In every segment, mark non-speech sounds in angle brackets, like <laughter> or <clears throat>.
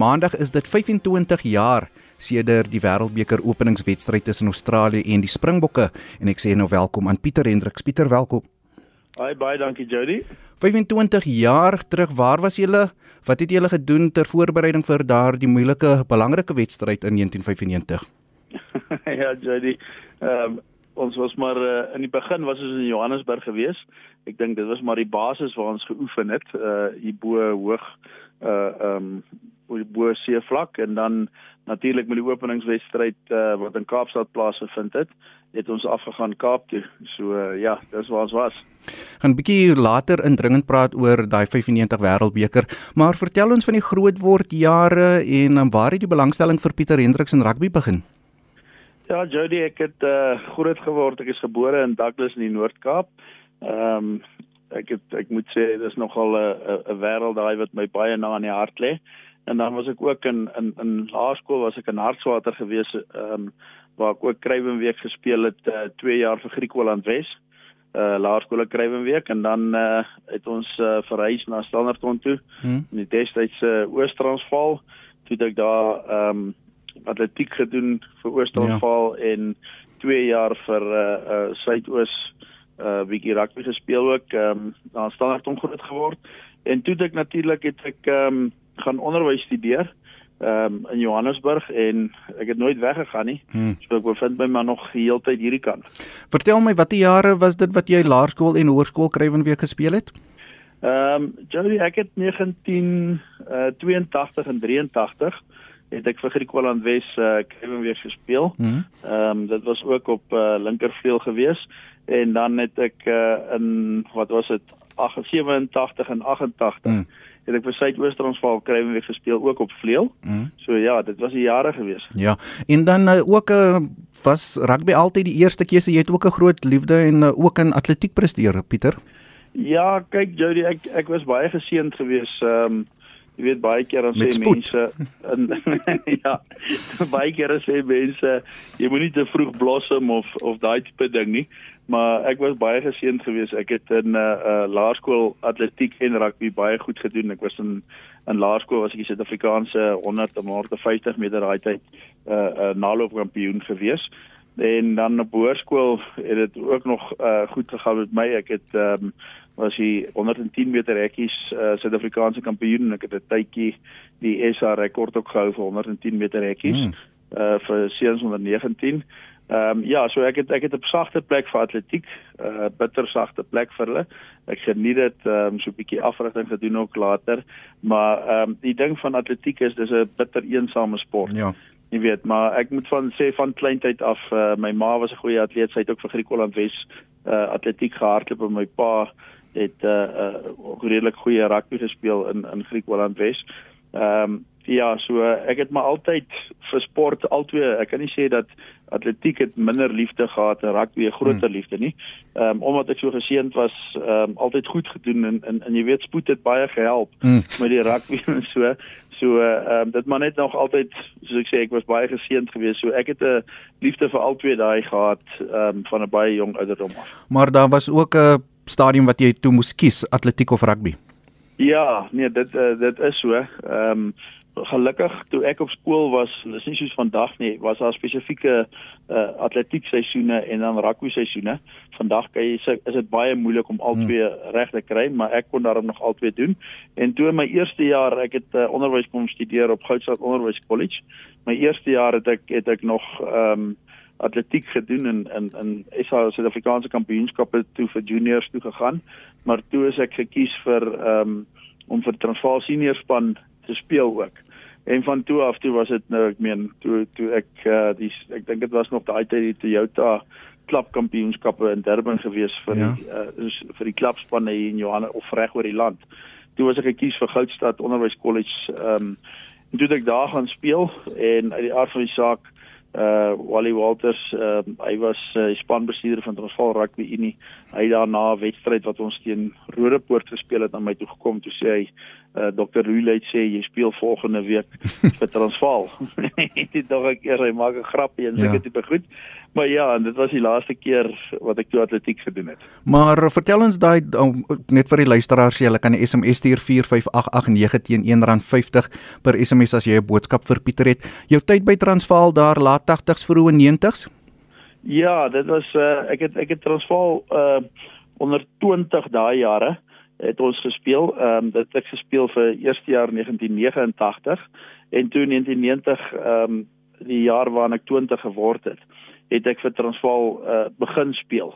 Maandag is dit 25 jaar sedert die Wêreldbeker openingswedstryd tussen Australië en die Springbokke en ek sê nou welkom aan Pieter Hendriks. Pieter, welkom. Baie baie dankie Jody. 25 jaar terug, waar was julle? Wat het julle gedoen ter voorbereiding vir daardie moeilike belangrike wedstryd in 1995? <laughs> ja, Jody. Ehm um, ons was maar uh, in die begin was ons in Johannesburg gewees. Ek dink dit was maar die basis waar ons geoefen het, uh hier bo hoog uh ehm um, bo see vlak en dan natuurlik met die openingswedstryd uh, wat in Kaapstad plaasgevind het, het ons afgegaan Kaap toe. So uh, ja, dis waar ons was. Gaan 'n bietjie later indringend praat oor daai 95 Wêreldbeker, maar vertel ons van die grootword jare en um, waar het die belangstelling vir Pieter Hendriks in rugby begin? Ja, Jody, ek het uh, groot geword. Ek is gebore in Douglas in die Noord-Kaap. Ehm um, ek het ek moet sê dis nogal 'n 'n wêreld daai wat my baie na in die hart lê en dan was ek ook in in in laerskool was ek in Hartswater gewees ehm um, waar ek ook Kruiwenweek gespeel het 2 uh, jaar vir Griekeland Wes uh laerskool Kruiwenweek en dan uh het ons uh, verhuis na Standerton toe hmm. in die destydse uh, Oos-Transvaal toe ek daar ehm um, atletiek gedoen vir Oos-Transvaal ja. en 2 jaar vir uh, uh Suidoos uh bietjie rugby gespeel ook ehm um, na Standerton groot geword en toe ek natuurlik het ek ehm um, gaan onderwys studeer ehm um, in Johannesburg en ek het nooit weggegaan nie. Hmm. So ek bevind my maar nog heeltyd hierdie kant. Vertel my watter jare was dit wat jy laerskool en hoërskool Kruiwenweek gespeel het? Ehm um, Jody ek het 1982 uh, en 83 het ek vir Griekeland Wes uh, Kruiwenweek gespeel. Hmm. Ehm hmm. um, dit was ook op uh, linkervleuel gewees en dan het ek uh, in wat was dit 87 en 88 hmm het ek vir Suidoos-Transvaal kry weer gespeel ook op vleuel. Mm. So ja, dit was die jare gewees. Ja. En dan uh, ook 'n uh, eh, was rugby altyd die eerste keuse. Jy het ook 'n groot liefde en uh, ook in atletiek presteer, Pieter. Ja, kyk Jody, ek ek was baie geseënd geweest. Ehm um, jy weet baie keer dan sê mense in <laughs> ja, baie keer sê mense jy moenie te vroeg blossom of of daai tipe ding nie maar ek was baie geseënd geweest. Ek het in 'n uh, uh, laerskool atletiek en rugby baie goed gedoen. Ek was in in laerskool was ek die Suid-Afrikaanse 100 en 150 meter daai tyd 'n uh, uh, naloopkampioen geweest. En dan op hoërskool het dit ook nog uh, goed gegaan met my. Ek het um, was hy 110 meter hekkies uh, Suid-Afrikaanse kampioen en ek het 'n tydjie die SA rekord ook gehou vir 110 meter hekkies mm. uh, vir seuns onder 19. Ehm um, ja, so ek het ek het 'n sagte plek vir atletiek, 'n uh, bitter sagte plek vir hulle. Ek geniet dit ehm um, so 'n bietjie afrigting gedoen ook later, maar ehm um, die ding van atletiek is dis 'n bitter eensame sport. Ja. Jy weet, maar ek moet van sê van kleintyd af uh, my ma was 'n goeie atleet, sy het ook vir Griekeland Wes uh, atletiek gehardloop en my pa het 'n uh, uh, redelik goeie rugby gespeel in in Griekeland Wes. Ehm um, Ja, so ek het maar altyd vir sport altyd ek kan nie sê dat atletiek het minder liefde gehad en rugby 'n groter hmm. liefde nie. Ehm um, omdat ek so geseënd was, ehm um, altyd goed gedoen en en, en jy weet spoed het baie gehelp hmm. met die rugby <laughs> en so. So ehm um, dit maar net nog altyd soos ek sê ek was baie geseënd geweest. So ek het 'n liefde vir albei daai gehad ehm um, van 'n baie jong ouderdom af. Maar daar was ook 'n stadium wat jy toe moes kies, atletiek of rugby. Ja, nee, dit uh, dit is so. Ehm um, gelukkig toe ek op skool was, dis nie soos vandag nie, was daar spesifieke uh, atletiek seisoene en dan rugby seisoene. Vandag kan jy sê is dit baie moeilik om albei hmm. reg te kry, maar ek kon daarom nog albei doen. En toe in my eerste jaar, ek het uh, onderwys kom studeer op Goudstad Onderwys College. My eerste jaar het ek het ek nog ehm um, atletiek gedoen en in in SA Suid-Afrikaanse kampioenskappe toe vir juniors toe gegaan, maar toe is ek gekies vir ehm um, om vir Transvaal senior span te speel ook. En van toe af toe was dit nou ek meen toe toe ek uh, die ek dink dit was nog daai tyd die Toyota klubkampioenskappe in Durban gewees vir ja. die uh, vir die klubspanne hier in Johanna of reg oor die land. Toe was ek gekies vir Goudstad Onderwys College ehm um, en toe ek daar gaan speel en uit die aard van die saak uh Wally Walters uh, hy was uh, spanbestuurder van Transvaal Rugby Unie. Hy daarna 'n wedstryd wat ons teen Rodepoort gespeel het aan my toe gekom toe sê hy uh, Dr. Ruilet sê jy speel volgende week <laughs> vir Transvaal. Dit <laughs> dog ek eers hy maak 'n grapie en seker ja. tipe goed. Maar ja, en dit was die laaste keer wat ek toe atletiek gedoen het. Maar vertel ons daai net vir die luisteraars, jy kan 'n SMS stuur 45889 teen R1.50 per SMS as jy 'n boodskap vir Pieter het. Jou tyd by Transvaal daar laat 80s vroeë 90s? Ja, dit was uh, ek het ek het Transvaal uh onder 20 daai jare het ons gespeel. Ehm um, dit het gespeel vir eerste jaar 1989 en toe 1990 ehm um, die jaar waarin ek 20 geword het, het ek vir Transvaal uh, begin speel.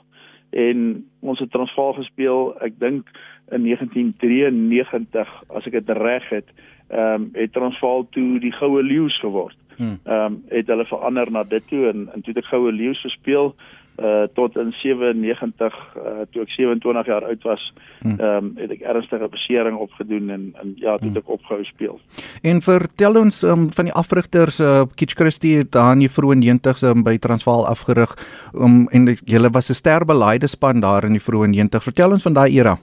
En ons het Transvaal gespeel, ek dink in 1993 as ek dit reg het, ehm um, het Transvaal toe die Goue Leeu's geword. Hmm. Ehm um, het hulle verander na dit toe en en toe het ek Goue Leeu's gespeel uh tot in 97 uh toe ek 27 jaar oud was, hmm. ehm um, het ek ernstige besering opgedoen en en ja, toe het ek opgehou speel. En vertel ons um, van die afrigters uh Kitch Christie daar in die vroeë 90s um, by Transvaal afgerig um, en julle was 'n sterbeleide span daar in die vroeë 90. Vertel ons van daai era.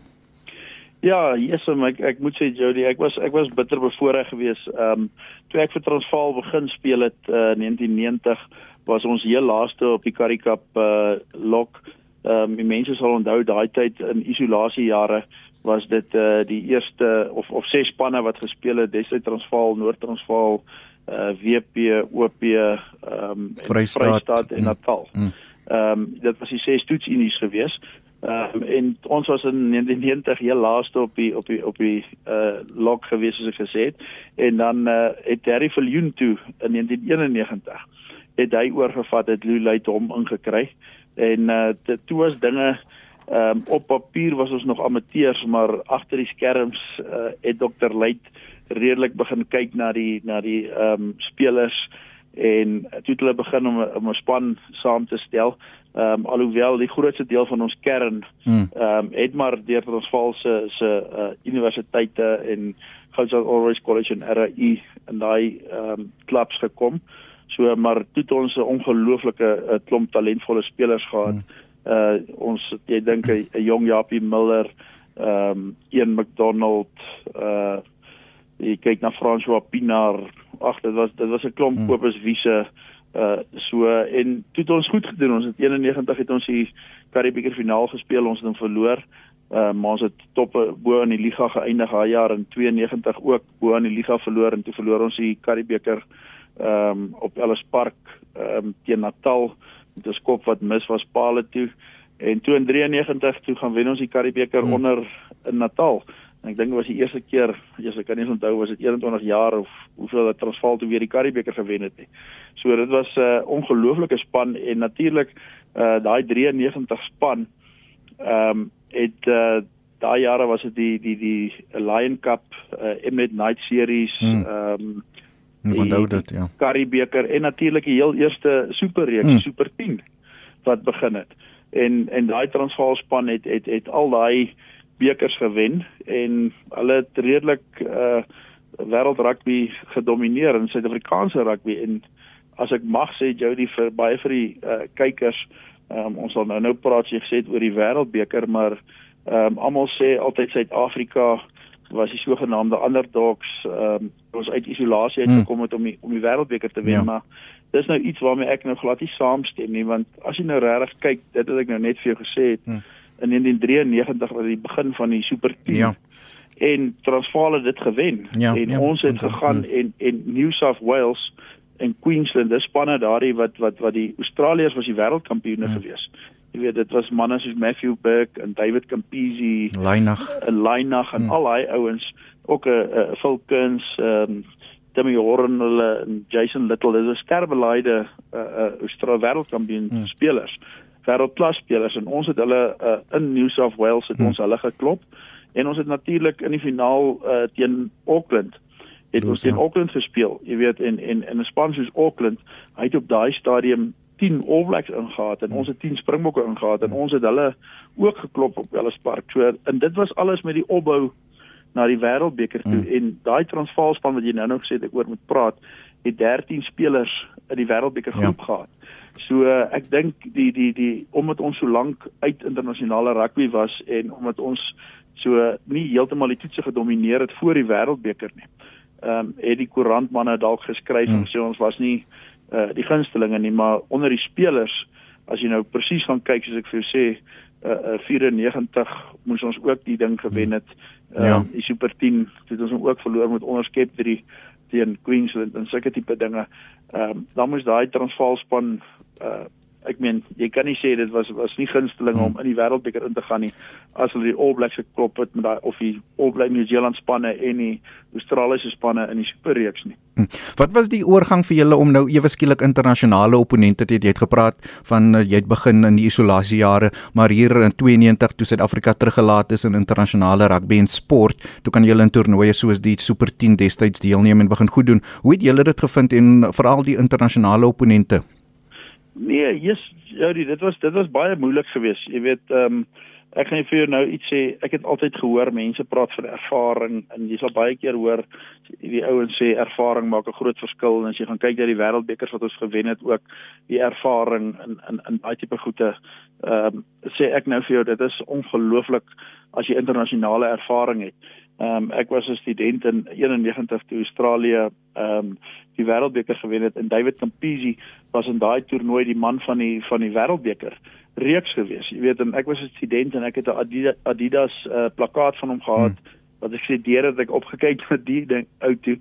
Ja, yes, ek ek moet sê Jody, ek was ek was bitter bevoorreg geweest. Ehm um, toe ek vir Transvaal begin speel het uh 1990 was ons heel laaste op die Cup uh lok. Ehm um, die mense sal onthou daai tyd in isolasiejare was dit uh die eerste of of ses spanne wat gespeel het, Destyds Transvaal, Noord-Transvaal, uh WP, OP, ehm um, Vrystaat, Vrystaat en Natal. Mm. Mm. Ehm um, dit was die ses toetsunies geweest. Ehm um, en ons was in 1990 heel laaste op die op die op die uh lok geweest soos ek gesê het. En dan uh het Terry Viljoen toe in 1991 het hy oorgevat het Lou Luit hom ingekry en uh toe was dinge ehm um, op papier was ons nog amateurs maar agter die skerms uh, het dokter Luit redelik begin kyk na die na die ehm um, spelers en toe het hulle begin om om 'n span saam te stel. Ehm um, alhoewel die grootste deel van ons kern hmm. ehm um, het maar deur ons valse se uh, universiteite en Goudstad Always College en RAI en daai ehm um, klubs gekom. So maar toe het ons 'n ongelooflike uh, klomp talentvolle spelers gehad. Hmm. Uh ons jy dink <clears throat> 'n jong Japie Miller, ehm um, Ian McDonald, uh jy kyk na François Pinaar. Ag dit was dit was 'n klomp hmm. kopes wiese uh so en toe het ons goed gedoen. Ons het 91 het ons die Karibeker finaal gespeel. Ons het hom verloor. Uh maar ons het top bo in die liga geëindig daai jaar in 92 ook bo in die liga verloor en toe verloor ons die Karibeker ehm um, op Ellis Park ehm um, teen Natal met 'n skop wat mis was paale toe en toe in 93 toe gaan wen ons die Karibeker hmm. onder in Natal. En ek dink dit was die eerste keer, as ek kan nie onthou was dit 21 jaar of hoeveel dat Transvaal toe weer die Karibeker gewen het nie. So dit was 'n uh, ongelooflike span en natuurlik uh daai 93 span ehm um, het uh daai jare was dit die die die Lion Cup uh Emet Night Series hmm. ehm hmm. um, Ek onthou dit, ja. Karibeker en natuurlik die heel eerste superreeks, mm. Super 10 wat begin het. En en daai Transvaal span het het het al daai bekers gewen en hulle het redelik uh wêreld rugby gedomeineer in Suid-Afrikaanse rugby en as ek mag sê Jody vir baie vir die uh kykers um, ons sal nou nou praat jy gesê oor die wêreldbeker maar um, almal sê altyd Suid-Afrika was die sogenaamde underdogs ehm um, ons uit isolasie uit gekom het om die, om die wêreldbeker te wen ja. maar dis nou iets waarmee ek nou glad nie saamstem nie want as jy nou regtig kyk dit wat ek nou net vir jou gesê het hmm. in 1993 was die begin van die super 10 ja. en Transvaal het dit gewen ja, en ja, ons het gegaan hmm. en en New South Wales en Queensland dis spanne daardie wat wat wat die Australiërs was die wêreldkampioene hmm. gewees jy weet dit was manne soos Matthew Burke en David Campisi, Lynag, Lynag en hmm. al daai ouens, ook 'n uh, uh, Falcons, ehm um, Timmy Horn hulle en Jason Little, dis 'n sterbeleide uh, uh, Australiese wêreldkampioen hmm. spelers. Wêreldklas spelers en ons het hulle uh, in New South Wales het hmm. ons hulle geklop en ons het natuurlik in die finaal uh, teen Auckland het ons teen ja. Auckland gespeel. Jy weet en en in 'n span soos Auckland, hy het op daai stadium 10 All Blacks ingehaat en ons het 10 Springbokke ingehaat en ons het hulle ook geklop op Ellis Park. So en dit was alles met die opbou na die Wêreldbeker toe mm. en daai Transvaal span wat jy nou nog gesê het ek oor moet praat, het 13 spelers in die Wêreldbeker groep ja. gehad. So ek dink die die die omdat ons so lank uit internasionale rugby was en omdat ons so nie heeltemal die toetse gedomeineer het voor die wêreldbeker nie. Ehm um, het die koerantmanne dalk geskryf hmm. en sê ons was nie uh die gunstelinge nie, maar onder die spelers as jy nou presies gaan kyk soos ek vir jou sê, uh, uh 94 moes ons ook die ding gewen het. Ehm ja. die Super 10 het ons ook verloor met onderskep 3 teen Queensland en sulke tipe dinge. Ehm um, dan moes daai Transvaal span uh ek meen jy kan nie sê dit was was nie gunsteling hmm. om in die wêreldbeker in te gaan nie as hulle die All Blacks geklop het met daai of die All Black New Zealand spanne en die Australiese spanne in die superreeks nie. Hmm. Wat was die oorgang vir julle om nou ewe skielik internasionale opponente te hê? Jy het gepraat van uh, jy het begin in die isolasiejare, maar hier in 92 toe Suid-Afrika teruggelaat is in internasionale rugby en sport, toe kan julle in toernooie soos die Super 10 destyds deelneem en begin goed doen. Hoe het julle dit gevind en veral die internasionale opponente? Nee, yes, ja, dit was dit was baie moeilik geweest. Jy weet, ehm um, ek gaan vir jou nou iets sê. Ek het altyd gehoor mense praat van ervaring en jy sal baie keer hoor die ouens sê ervaring maak 'n groot verskil en as jy gaan kyk na die wêreldbekers wat ons gewen het ook die ervaring in in in baie tipe goede ehm um, sê ek nou vir jou dit is ongelooflik as jy internasionale ervaring het. Ehm um, ek was 'n student in 91 toe Australië ehm um, die wêreldbeker gewen het en David Campisi was in daai toernooi die man van die van die wêreldbeker reeks gewees. Jy weet ek was 'n student en ek het 'n Adidas, Adidas uh, plakkaat van hom gehad hmm. wat ek sê deur het ek opgekyk <laughs> na die ding ou toe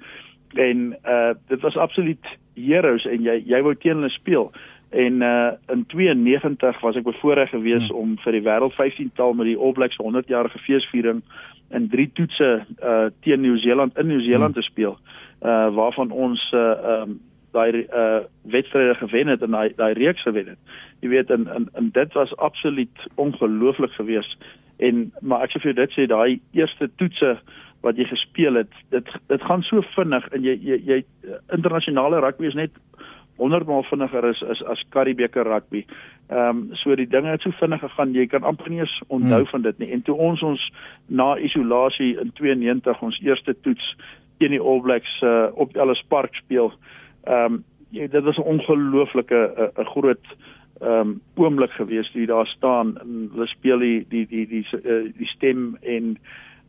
en uh dit was absoluut heroes en jy jy wou teen hulle speel. En uh in 92 was ek bevoorreg gewees hmm. om vir die wêreld 15 taal met die All Blacks 100 jarige feesviering in drie toetse uh teen Nieu-Seeland in Nieu-Seeland hmm. te speel. Uh waarvan ons uh um daai uh wedstryde gewen het en daai daai reeks gewen het. Jy weet en en, en dit was absoluut ongelooflik geweest en maar ek sê vir jou dit sê daai eerste toetse wat jy gespeel het, dit dit gaan so vinnig en jy jy, jy internasionale rugby is net 100 maal vinniger is as as Karibeker rugby. Ehm um, so die dinge het so vinnig gegaan, jy kan amper nie eens onthou hmm. van dit nie. En toe ons ons na isolasie in 92 ons eerste toets teen die All Blacks uh, op Ellis Park speel. Ehm um, jy dit was 'n ongelooflike 'n groot ehm um, oomblik geweest hier daar staan. En hulle speel die die die die die, uh, die stem en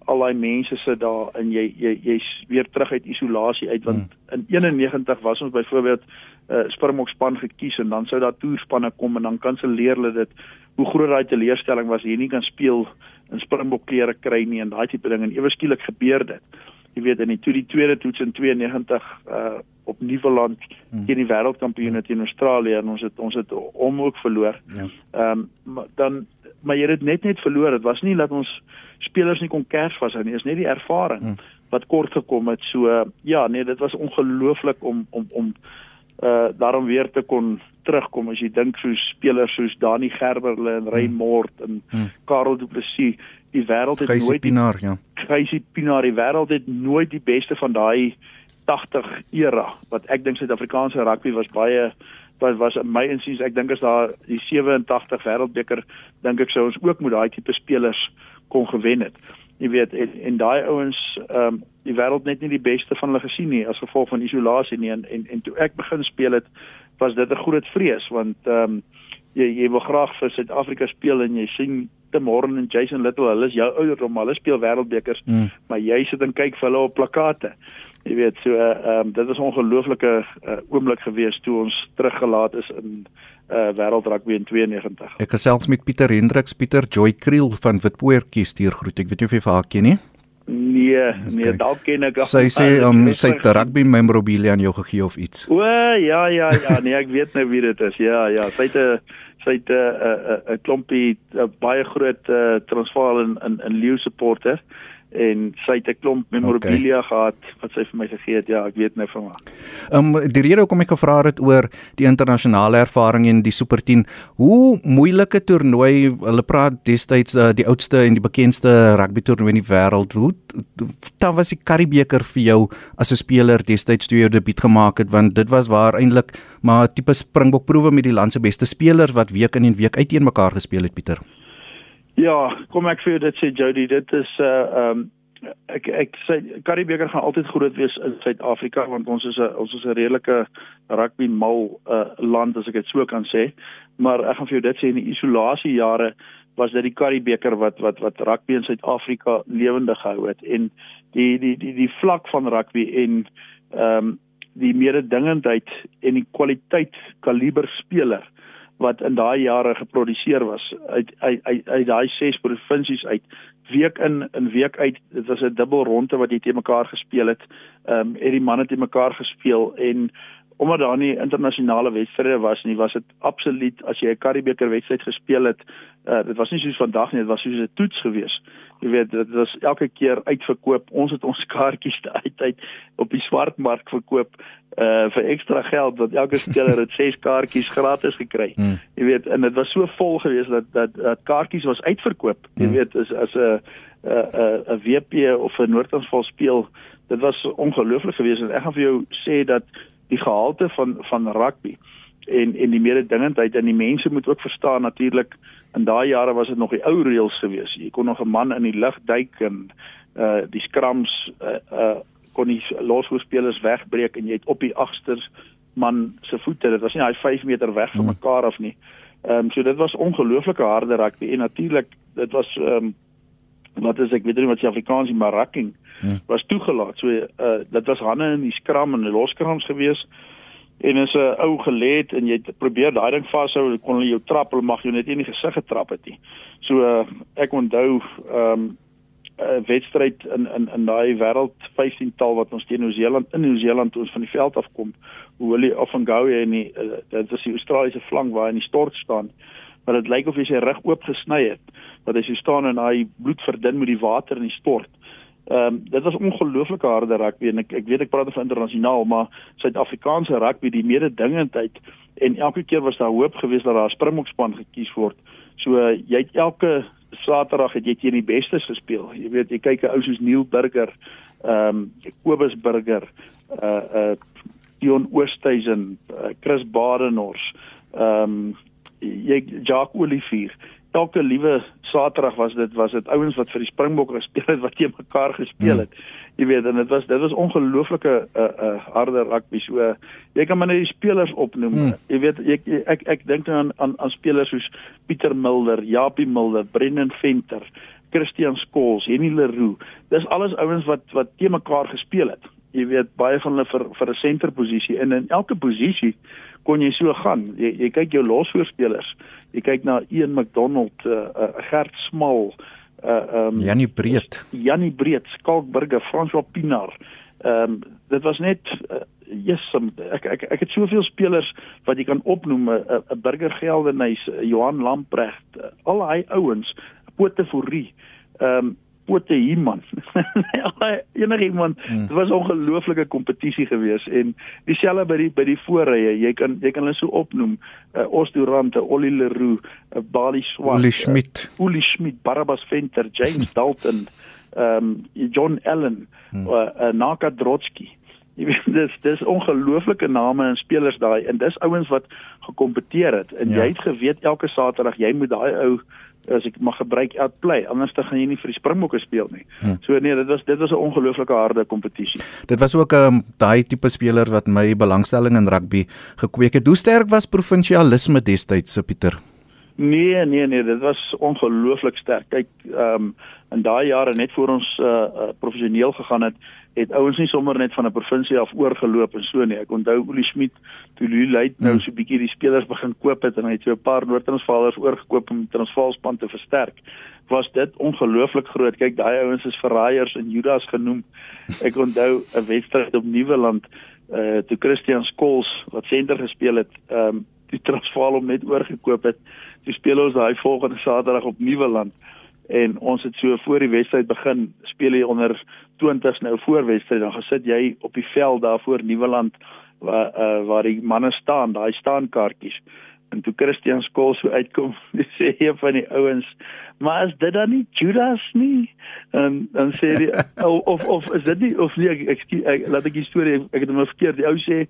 al daai mense sit daar en jy jy jy's weer terug uit isolasie uit. Want hmm. in 91 was ons byvoorbeeld uh, Springbok span gekies en dan sou daar toerspanne kom en dan kanselleer hulle dit. Hoe groot daai teleurstelling was hier nie kan speel in Springbok klere kry nie en daai tipe ding. En ewe skielik gebeur dit. Jy weet in die toe die tweede toets in 92 uh op Nieuweland hmm. teen die wêreldkampioene hmm. teen Australië en ons het ons het hom ook verloor. Ja. Ehm um, dan maar jy het net net verloor. Dit was nie dat ons spelers nie kon kers was nie. Dit is net die ervaring hmm. wat kort gekom het. So uh, ja, nee, dit was ongelooflik om om om uh daarom weer te kon terugkom as jy dink so spelers soos Dani Gerberle en Raymond hmm. en hmm. Karel Du Plessis die wêreld het Geisie nooit Pinaar ja Geisie Pinaar die wêreld het nooit die beste van daai 80 era wat ek dink Suid-Afrikaanse rugby was baie wat was in my insiens ek dink as daar die 87 wêreldbeker dink ek sou ons ook met daai tipe spelers kon gewen het jy weet en, en daai ouens ehm um, die wêreld net nie die beste van hulle gesien nie as gevolg van isolasie nie en en, en toe ek begin speel het was dit 'n groot vrees want ehm um, jy jy wil graag vir Suid-Afrika speel en jy sien Tim Horn en Jason Little, hulle is jou ouderdom, hulle speel wêreldbekers, mm. maar jy sit en kyk vir hulle op plakate. Jy weet, so eh, ehm um, dit was 'n ongelooflike uh, oomblik geweest toe ons teruggelaat is in uh wêreldrugby in 92. Ek gesels met Pieter Hendriks, Pieter Joy Kriel van Witpoortjie stuur groet. Ek weet nie of jy vir haar ken nie. Nee, nee, okay. dalk ken ek. Sy sê om um, sy te rugby memorabilia aan jou gegee of iets. O, ja, ja, ja, nee, ek weet nou wie dit is. Ja, ja, sy het 'n sy het 'n 'n klompie a baie groot uh, transvaal in in in leeu supporter en sy het 'n klomp memorabilia okay. gehad wat sy vir my gegee het. Ja, ek weet nou van haar. Ehm um, die rede hoekom ek gevra het oor die internasionale ervaring in die Super 10, hoe moeilike toernooi, hulle praat destyds uh, die oudste en die bekendste rugby toernooi in die wêreld. Hoe dan was die Karibeker vir jou as 'n speler destyds toe jy jou debuut gemaak het want dit was waar eintlik maar tipe Springbok proewe met die land se beste spelers wat week in en week uit teen mekaar gespeel het Pieter. Ja, kom ek vir jou dit sê Jody, dit is 'n uh, ehm um, ek ek sê Karibeker gaan altyd groot wees in Suid-Afrika want ons is 'n ons is 'n redelike rugby mal uh, land as ek dit so kan sê. Maar ek gaan vir jou dit sê in die isolasie jare was dit die Karibeker wat wat wat rugby in Suid-Afrika lewendig gehou het en die die die die vlak van rugby en ehm um, die mededingendheid en die kwaliteit kaliber speler wat in daai jare geproduseer was. Uit uit uit, uit daai ses provinsies uit week in in week uit dit was 'n dubbel ronde wat jy te mekaar gespeel het. Ehm um, het die manne te mekaar gespeel en omdat daar nie internasionale wedstryde was nie, was dit absoluut as jy 'n Karibeker wedstryd gespeel het, uh, dit was nie soos vandag nie, dit was soos 'n toets gewees. Jy weet, dit was elke keer uitverkoop. Ons het ons kaartjies <laughs> uit uit op die swartmark verkoop uh vir ekstra geld wat elke speler het 6 kaartjies gratis gekry. Hmm. Jy weet, en dit was so vol gewees dat dat dat kaartjies was uitverkoop. Jy hmm. weet, as as 'n 'n 'n WP of 'n Noord-Transvaal speel, dit was ongelooflik geweest en ek gaan vir jou sê dat die gehalte van van rugby en en die mededingendheid en die mense moet ook verstaan natuurlik in daai jare was dit nog die ou reëls gewees. Jy kon nog 'n man in die lug duik en uh die skrams uh, uh kon nie losvoetspelers wegbreek en jy het op die agster man se voete. Dit was nie hy 5 meter weg van hmm. mekaar af nie. Ehm um, so dit was ongelooflike harde rugby en natuurlik dit was ehm um, wat is ek weet nie wat se Afrikaans is maar racking hmm. was toegelaat. So uh dit was hande in die skram en die loskrams gewees. En as 'n ou gelê en jy probeer daai ding vashou, kon hulle jou trap, hulle mag jou net nie in die gesig getrap het nie. So uh ek onthou um 'n wedstryd in in in daai wêreld 15 tal wat ons teen Nieu-Seeland in Nieu-Seeland ons van die veld af kom. Hoe hulle af van Goue en die uh, dit was die Australiese flank waar in die stort staan. Maar dit lyk of hy sy rug oop gesny het. Dat hy so staan en hy bloed verdun met die water in die stort. Ehm um, dit was ongelooflike harde rugby en ek ek weet ek praat van internasionaal maar Suid-Afrikaanse rugby die mededingendheid en elke keer was daar hoop geweest dat daar 'n Springbokspan gekies word. So uh, jy het elke Saterdag het jy teen die bestes gespeel. Jy weet jy kyk 'n ou soos Neil Burger, ehm um, Kobus Burger, uh uh Dion Oosthuizen, uh, Chris Badenhorst, ehm um, jy Jacques Olivier elke liewe Saterdag was dit was dit ouens wat vir die Springbokke gespeel het wat teen mekaar gespeel hmm. het. Hmm. Jy weet en dit was dit was ongelooflike 'n uh, uh, harde rugby so uh, jy kan maar net die spelers opnoem. Hmm. Jy weet ek ek ek dink aan aan aan spelers soos Pieter Mulder, Japie Mulder, Brendan Venter, Christian Skols, Henny Leroux. Dis alles ouens wat wat teen mekaar gespeel het. Jy weet baie van hulle vir vir 'n senterposisie en in elke posisie kon jy so gaan. Jy jy kyk jou losvoorspelers. Jy kyk na Ian McDonald, uh, uh, Gert Smal, uh um Janie Breed. Janie Breed, Skalkburger, François Pinaar. Um dit was net uh, yes, um, ek ek ek het soveel spelers wat jy kan opnoem, 'n uh, uh, Burger Geldenhuys, uh, Johan Lamprecht, uh, al hy ouens, Poteforie. Um Pote Himan. <laughs> Enige iemand, hmm. dit was 'n ongelooflike kompetisie geweest en dieselfde by die by die voorrye, jy kan jy kan hulle so opnoem, uh, Osdurante, Ollie Leroux, uh, Bali Swart, Ollie Schmidt, uh, Ollie Schmidt, Barabbas Venter, James <laughs> Dalton, ehm um, John Allen, hmm. uh, uh, Naka Drotsky. Jy weet <laughs> dis dis ongelooflike name en spelers daai en dis ouens wat gekompeteer het en ja. jy het geweet elke Saterdag jy moet daai ou as ek mag gebruik outplay anders dan gaan jy nie vir die Springbokke speel nie. Hmm. So nee, dit was dit was 'n ongelooflike harde kompetisie. Dit was ook 'n um, ehm, daai tipe speler wat my belangstelling in rugby gekweek het. Hoe sterk was provinsialisme destyds, Pieter? Nee, nee, nee, dit was ongelooflik sterk. Kyk, ehm um, in daai jare net voor ons uh, uh professioneel gegaan het, het ouens nie sommer net van 'n provinsie af oorgeloop en so nie. Ek onthou Olie Smit toe Louis Luit nou hmm. so 'n bietjie die spelers begin koop het en hy het so 'n paar Noord-Transvaalers oorgekoop om Transvaalspan te versterk. Was dit ongelooflik groot. Kyk, daai ouens is verraaiers en Judas genoem. Ek onthou 'n wedstryd op Nieuweland uh toe Christian Skols wat senter gespeel het, ehm um, die Transvaal om net oorgekoop het. Toe speel ons daai volgende Saterdag op Nieuweland en ons het so voor die wedstryd begin speel jy onder 20s nou voor wedstryd dan gesit jy op die veld daar voor Nieuweland waar uh, waar die manne staan daai staankaartjies. En toe Christian Skool so uitkom <laughs> sê een van die ouens maar is dit dan nie Judas nie? En dan sê hy <laughs> of of is dit nie of nee ek, ek, ek, ek laat ek die storie ek het hom verkeerd. Die ou sê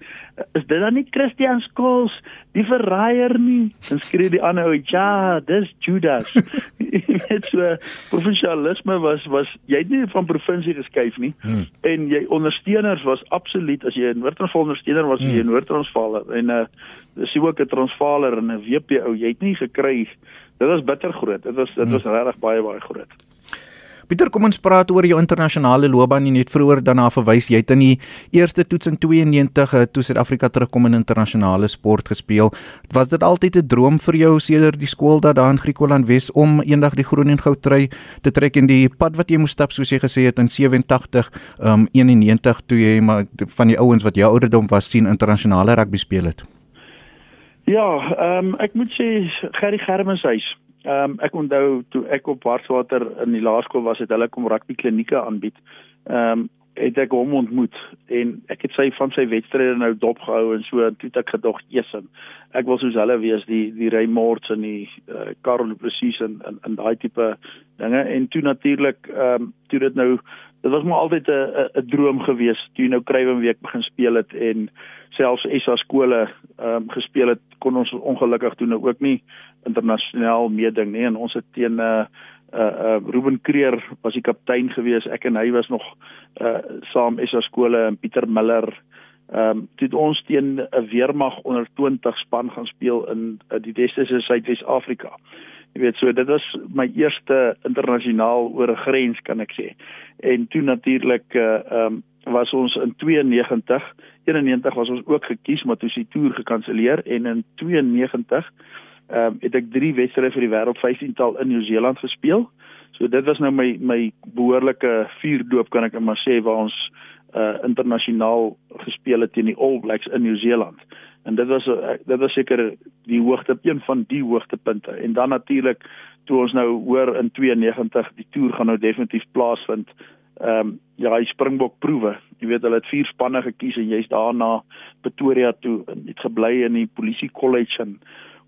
is dit dan nie Christian Skools die verraaier nie? En skree die ander ou ja dis Judas. <laughs> Net so provinsialisme was was jy het nie van provinsie geskuif nie. Hmm. en jy ondersteuners was absoluut as jy 'n Noord-Transvaal ondersteuner was hmm. jy 'n Noord-Transvaaler en uh, dis ook 'n Transvaaler en 'n WP ou jy het nie gekry dit was bitter groot. Dit was dit was hmm. regtig baie baie groot. Pieter, kom ons praat oor jou internasionale loopbaan. Jy het vroeër daarna verwys jy het in die eerste toets in 92 eh, toe Suid-Afrika terugkom in internasionale sport gespeel. Was dit altyd 'n droom vir jou sedert die skool dat daar in Griekeland Wes om eendag die groen en goud trui te trek in die pad wat jy moes stap soos jy gesê het in 87 um 91 toe jy maar van die ouens wat jou ouderdom was sien internasionale rugby speel het? Ja, ehm um, ek moet sê Gerry Germenshuis Ehm um, ek onthou toe ek op Warswater in die laerskool was, het hulle kom rugby klinieke aanbied. Ehm um, het ek hom ontmoet en ek het sy van sy wedstryde nou dopgehou en so en toe het ek gedog eers ek wil soos hulle wees die die Raymords en die uh, Karel presies en in in daai tipe dinge en toe natuurlik ehm um, toe dit nou dit was maar altyd 'n 'n droom gewees toe nou Kruiwen week begin speel het en selfs SA skole ehm um, gespeel het kon ons ongelukkig toe nou ook nie internasionaal meeding nie. En ons het teen 'n uh, uh, uh, Ruben Kreer was die kaptein gewees. Ek en hy was nog uh, saam SA skole en Pieter Miller. Ehm um, toe ons teen 'n weermag onder 20 span gaan speel in uh, die Westerse Suidwes-Afrika. Jy weet so dit was my eerste internasionaal oor 'n grens kan ek sê. En toe natuurlik uh ehm um, was ons in 92 91 was ons ook gekies maar toe is die toer gekanselleer en in 92 ehm um, het ek 3 wedstryde vir die wêreld 15tal in Nieu-Seeland gespeel. So dit was nou my my behoorlike vuurdoop kan ek maar sê waar ons uh internasionaal gespeel het teen die All Blacks in Nieu-Seeland. En dit was uh, dit was seker die hoogte een van die hoogtepunte. En dan natuurlik toe ons nou hoor in 92 die toer gaan nou definitief plaasvind ehm um, ja, hy Springbok proewe. Jy weet hulle het vier spanne gekies en jy's daarna Pretoria toe en het gebly in die polisie kollege en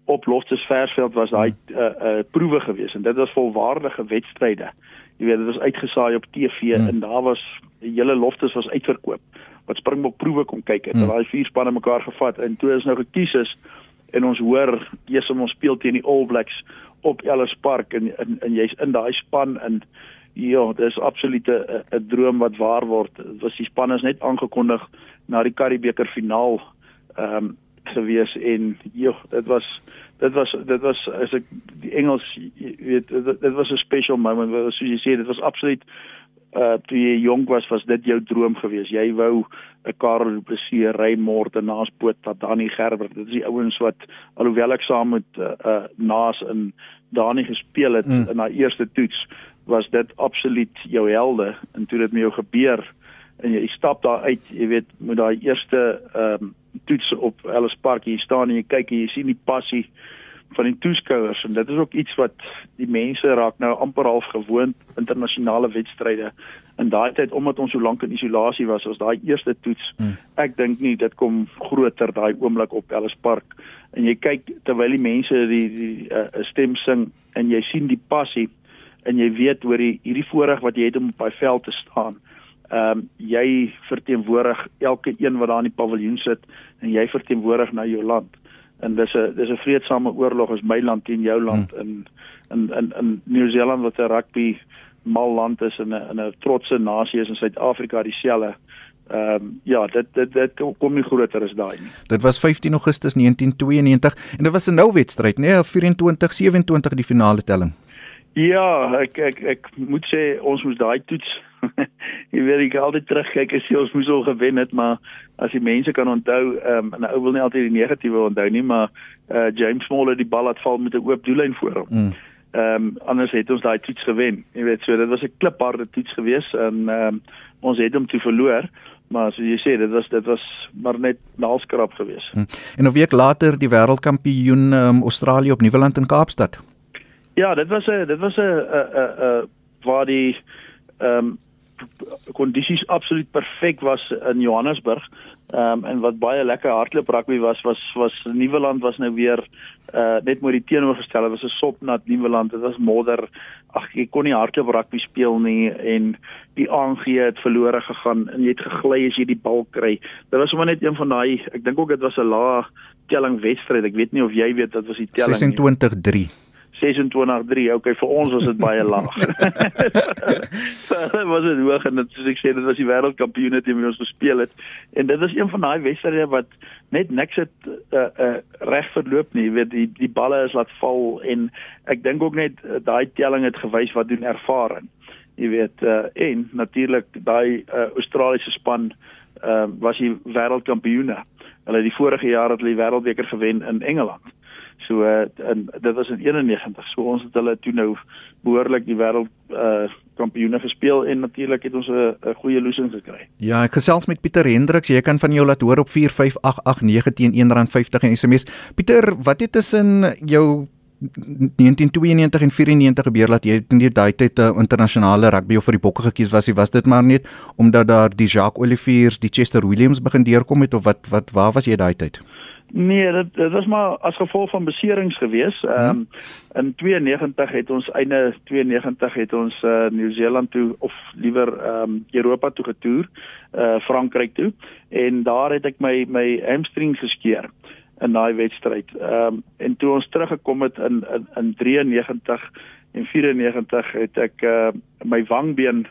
op Loftus Versveld was daai hmm. uh, uh, proewe gewees en dit was volwaardige wedstryde. Jy weet dit was uitgesaai op TV hmm. en daar was die hele Loftus was uitverkoop wat Springbok proewe kom kyk het. Hmm. Daai vier spanne mekaar gevat en toe is nou gekies is en ons hoor om ons speel teen die All Blacks op Ellis Park en en, en jy's in daai span en Ja, dis absoluut 'n droom wat waar word. Dit was die span is net aangekondig na die Karibeker finaal ehm um, gewees en ja, dit was dit was dit was as ek die Engels weet dit was 'n special moment soos jy sê dit was absoluut uh toe jy jonk was was dit jou droom gewees. Jy wou 'n Karel Plessis, Raymond en naas Boot dat Dani Gerber. Dit is die ouens wat alhoewel ek saam met uh, uh naas in Dani gespeel het mm. in daai eerste toets was dit absoluut jou helde en toe dit met jou gebeur en jy stap daar uit, jy weet, met daai eerste ehm um, toets op Ellis Park, jy staan en jy kyk en jy sien die passie van die toeskouers en dit is ook iets wat die mense raak nou amper half gewoond internasionale wedstryde. In daai tyd omdat ons so lank in isolasie was as daai eerste toets. Hmm. ek dink nie dit kom groter daai oomblik op Ellis Park. En jy kyk terwyl die mense die die uh, stem sing en jy sien die passie en jy weet oor die hierdie voorreg wat jy het om op daai veld te staan. Ehm um, jy verteenwoordig elke een wat daar in die paviljoen sit en jy verteenwoordig na jou land. En dis 'n dis 'n vredesame oorlog is my land teen jou land hmm. in in in in Nieu-Seeland wat 'n rugby mal land is en 'n 'n trotse nasie is in Suid-Afrika dieselfde. Ehm um, ja, dit dit dit kom nie groter as daai nie. Dit was 15 Augustus 1992 en dit was 'n nou wedstryd, nee, 24 27 die finale telling. Ja, ek ek ek moet sê ons moes daai toets. <laughs> jy weet ek altyd terugkyk as jy ons moes al gewen het, maar as die mense kan onthou, ehm um, en ou wil nie altyd die negatiewe onthou nie, maar uh James Smaller die bal het val met 'n oop doellyn voor hom. Mm. Ehm um, anders het ons daai toets gewen. Jy weet, so dit was 'n klipharde toets geweest en ehm um, ons het hom toe verloor. Maar soos jy sê, dit was dit was maar net naalskrap geweest. Mm. En 'n week later die wêreldkampioen um, Australië op Nieuweland in Kaapstad. Ja, dit was 'n dit was 'n 'n 'n waar die ehm um, kondisies absoluut perfek was in Johannesburg. Ehm um, en wat baie lekker hardloop rugby was was was Nieuweland was nou weer uh net mooi die teenoorgestelde was 'n sopnat Nieuweland. Dit was modder. Ag jy kon nie hardloop rugby speel nie en die ANG het verlore gegaan en jy het gegly as jy die bal kry. Dit was sommer net een van daai ek dink ook dit was 'n lae telling wedstryd. Ek weet nie of jy weet wat was die telling 26-3. 26-3. Okay, vir ons was dit baie laag. <laughs> <laughs> Hulle was dit hoog en dit soos ek sê, dit was die wêreldkampioene teen wie ons gespeel het. En dit is een van daai wedstryde wat net niks het uh, uh, reg verloop nie. Jy weet die die balle is laat val en ek dink ook net uh, daai telling het gewys wat doen ervaring. Jy weet uh, en natuurlik daai uh, Australiese span uh, was die wêreldkampioene. Hulle het die vorige jaar het hulle die wêreldbeker gewen in Engeland. So uh, en dit was in 91. So ons het hulle toe nou behoorlik die wêreld uh kampioene gespeel en natuurlik het ons 'n goeie losing gekry. Ja, ek gesels met Pieter Hendriks. Jy kan van jou laat hoor op 45889 teen R1.50 en SMS. Pieter, wat het tussen jou 1992 en 94 gebeur dat jy in die daai tyd 'n internasionale rugby of vir die bokke gekies was, was dit maar net omdat daar die Jacques Oliviers, die Chester Williams begin deurkom het of wat wat waar was jy daai tyd? Nee, dit dit was maar as gevolg van beserings gewees. Mhm. Ehm um, in 92 het ons einde 92 het ons uh Nieu-Seeland toe of liewer ehm um, Europa toe getoer, uh Frankryk toe en daar het ek my my hamstring geskeur in daai wedstryd. Ehm um, en toe ons teruggekom het in in in 93 en 94 het ek uh my wangbeen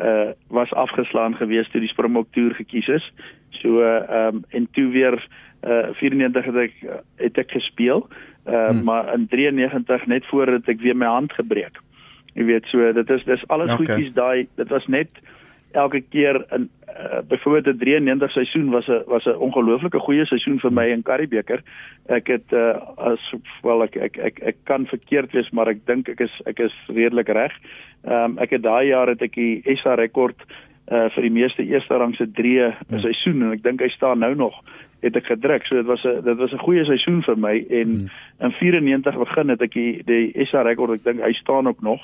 uh was afgeslaan gewees toe die Springbok toer gekies is. So ehm um, en toe weer uh 94 het ek het ek gespeel. Uh hmm. maar in 93 net voordat ek weer my hand gebreek. Jy weet so dit is dis alles okay. goedjies daai dit was net elke keer in uh, byvoorbeeld 'n 93 seisoen was 'n was 'n ongelooflike goeie seisoen vir my in Karibeker. Ek het uh, as wel ek, ek ek ek kan verkeerd wees maar ek dink ek is ek is redelik reg. Ehm um, ek het daai jaar het ek die SA rekord uh vir die meeste eerste rangse 3 'n ja. seisoen en ek dink hy staan nou nog het ek gedruk. So dit was 'n dit was 'n goeie seisoen vir my en hmm. in 94 begin het ek die, die SA rekord ek dink hy staan ook nog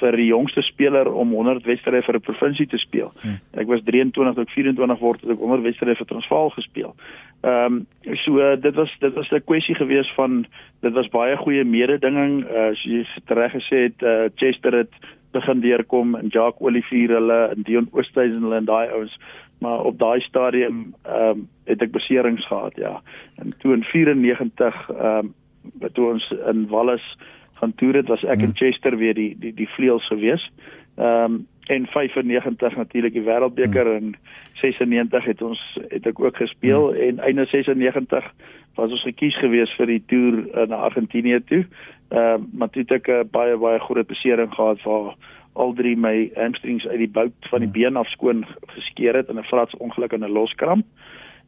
vir die jongste speler om 100 wedstryde vir 'n provinsie te speel. Hmm. Ek was 23 tot 24 word het ek 100 wedstryde vir Transvaal gespeel. Ehm um, so dit was dit was 'n kwessie gewees van dit was baie goeie mededinging uh, as jy reg gesê het uh, Chester het begin deurkom en Jacques Olivier hulle en Dion Oosthuizen hulle en daai ouens maar op daai stadium ehm um, het ek beserings gehad ja en toe in 94 ehm um, toe ons in Wallis gaan toer het was ek in hmm. Chester weer die die die vleuels gewees ehm um, en 95 natuurlik die wêreldbeker hmm. en 96 het ons het ek ook gespeel hmm. en einde 96 was ons gekies gewees vir die toer na Argentinië toe. Ehm uh, maar toe het ek 'n uh, baie baie groot besering gehad waar al drie my hamstrings uit die bout van die hmm. been af skoon geskeur het in 'n frats ongeluk en 'n loskramp.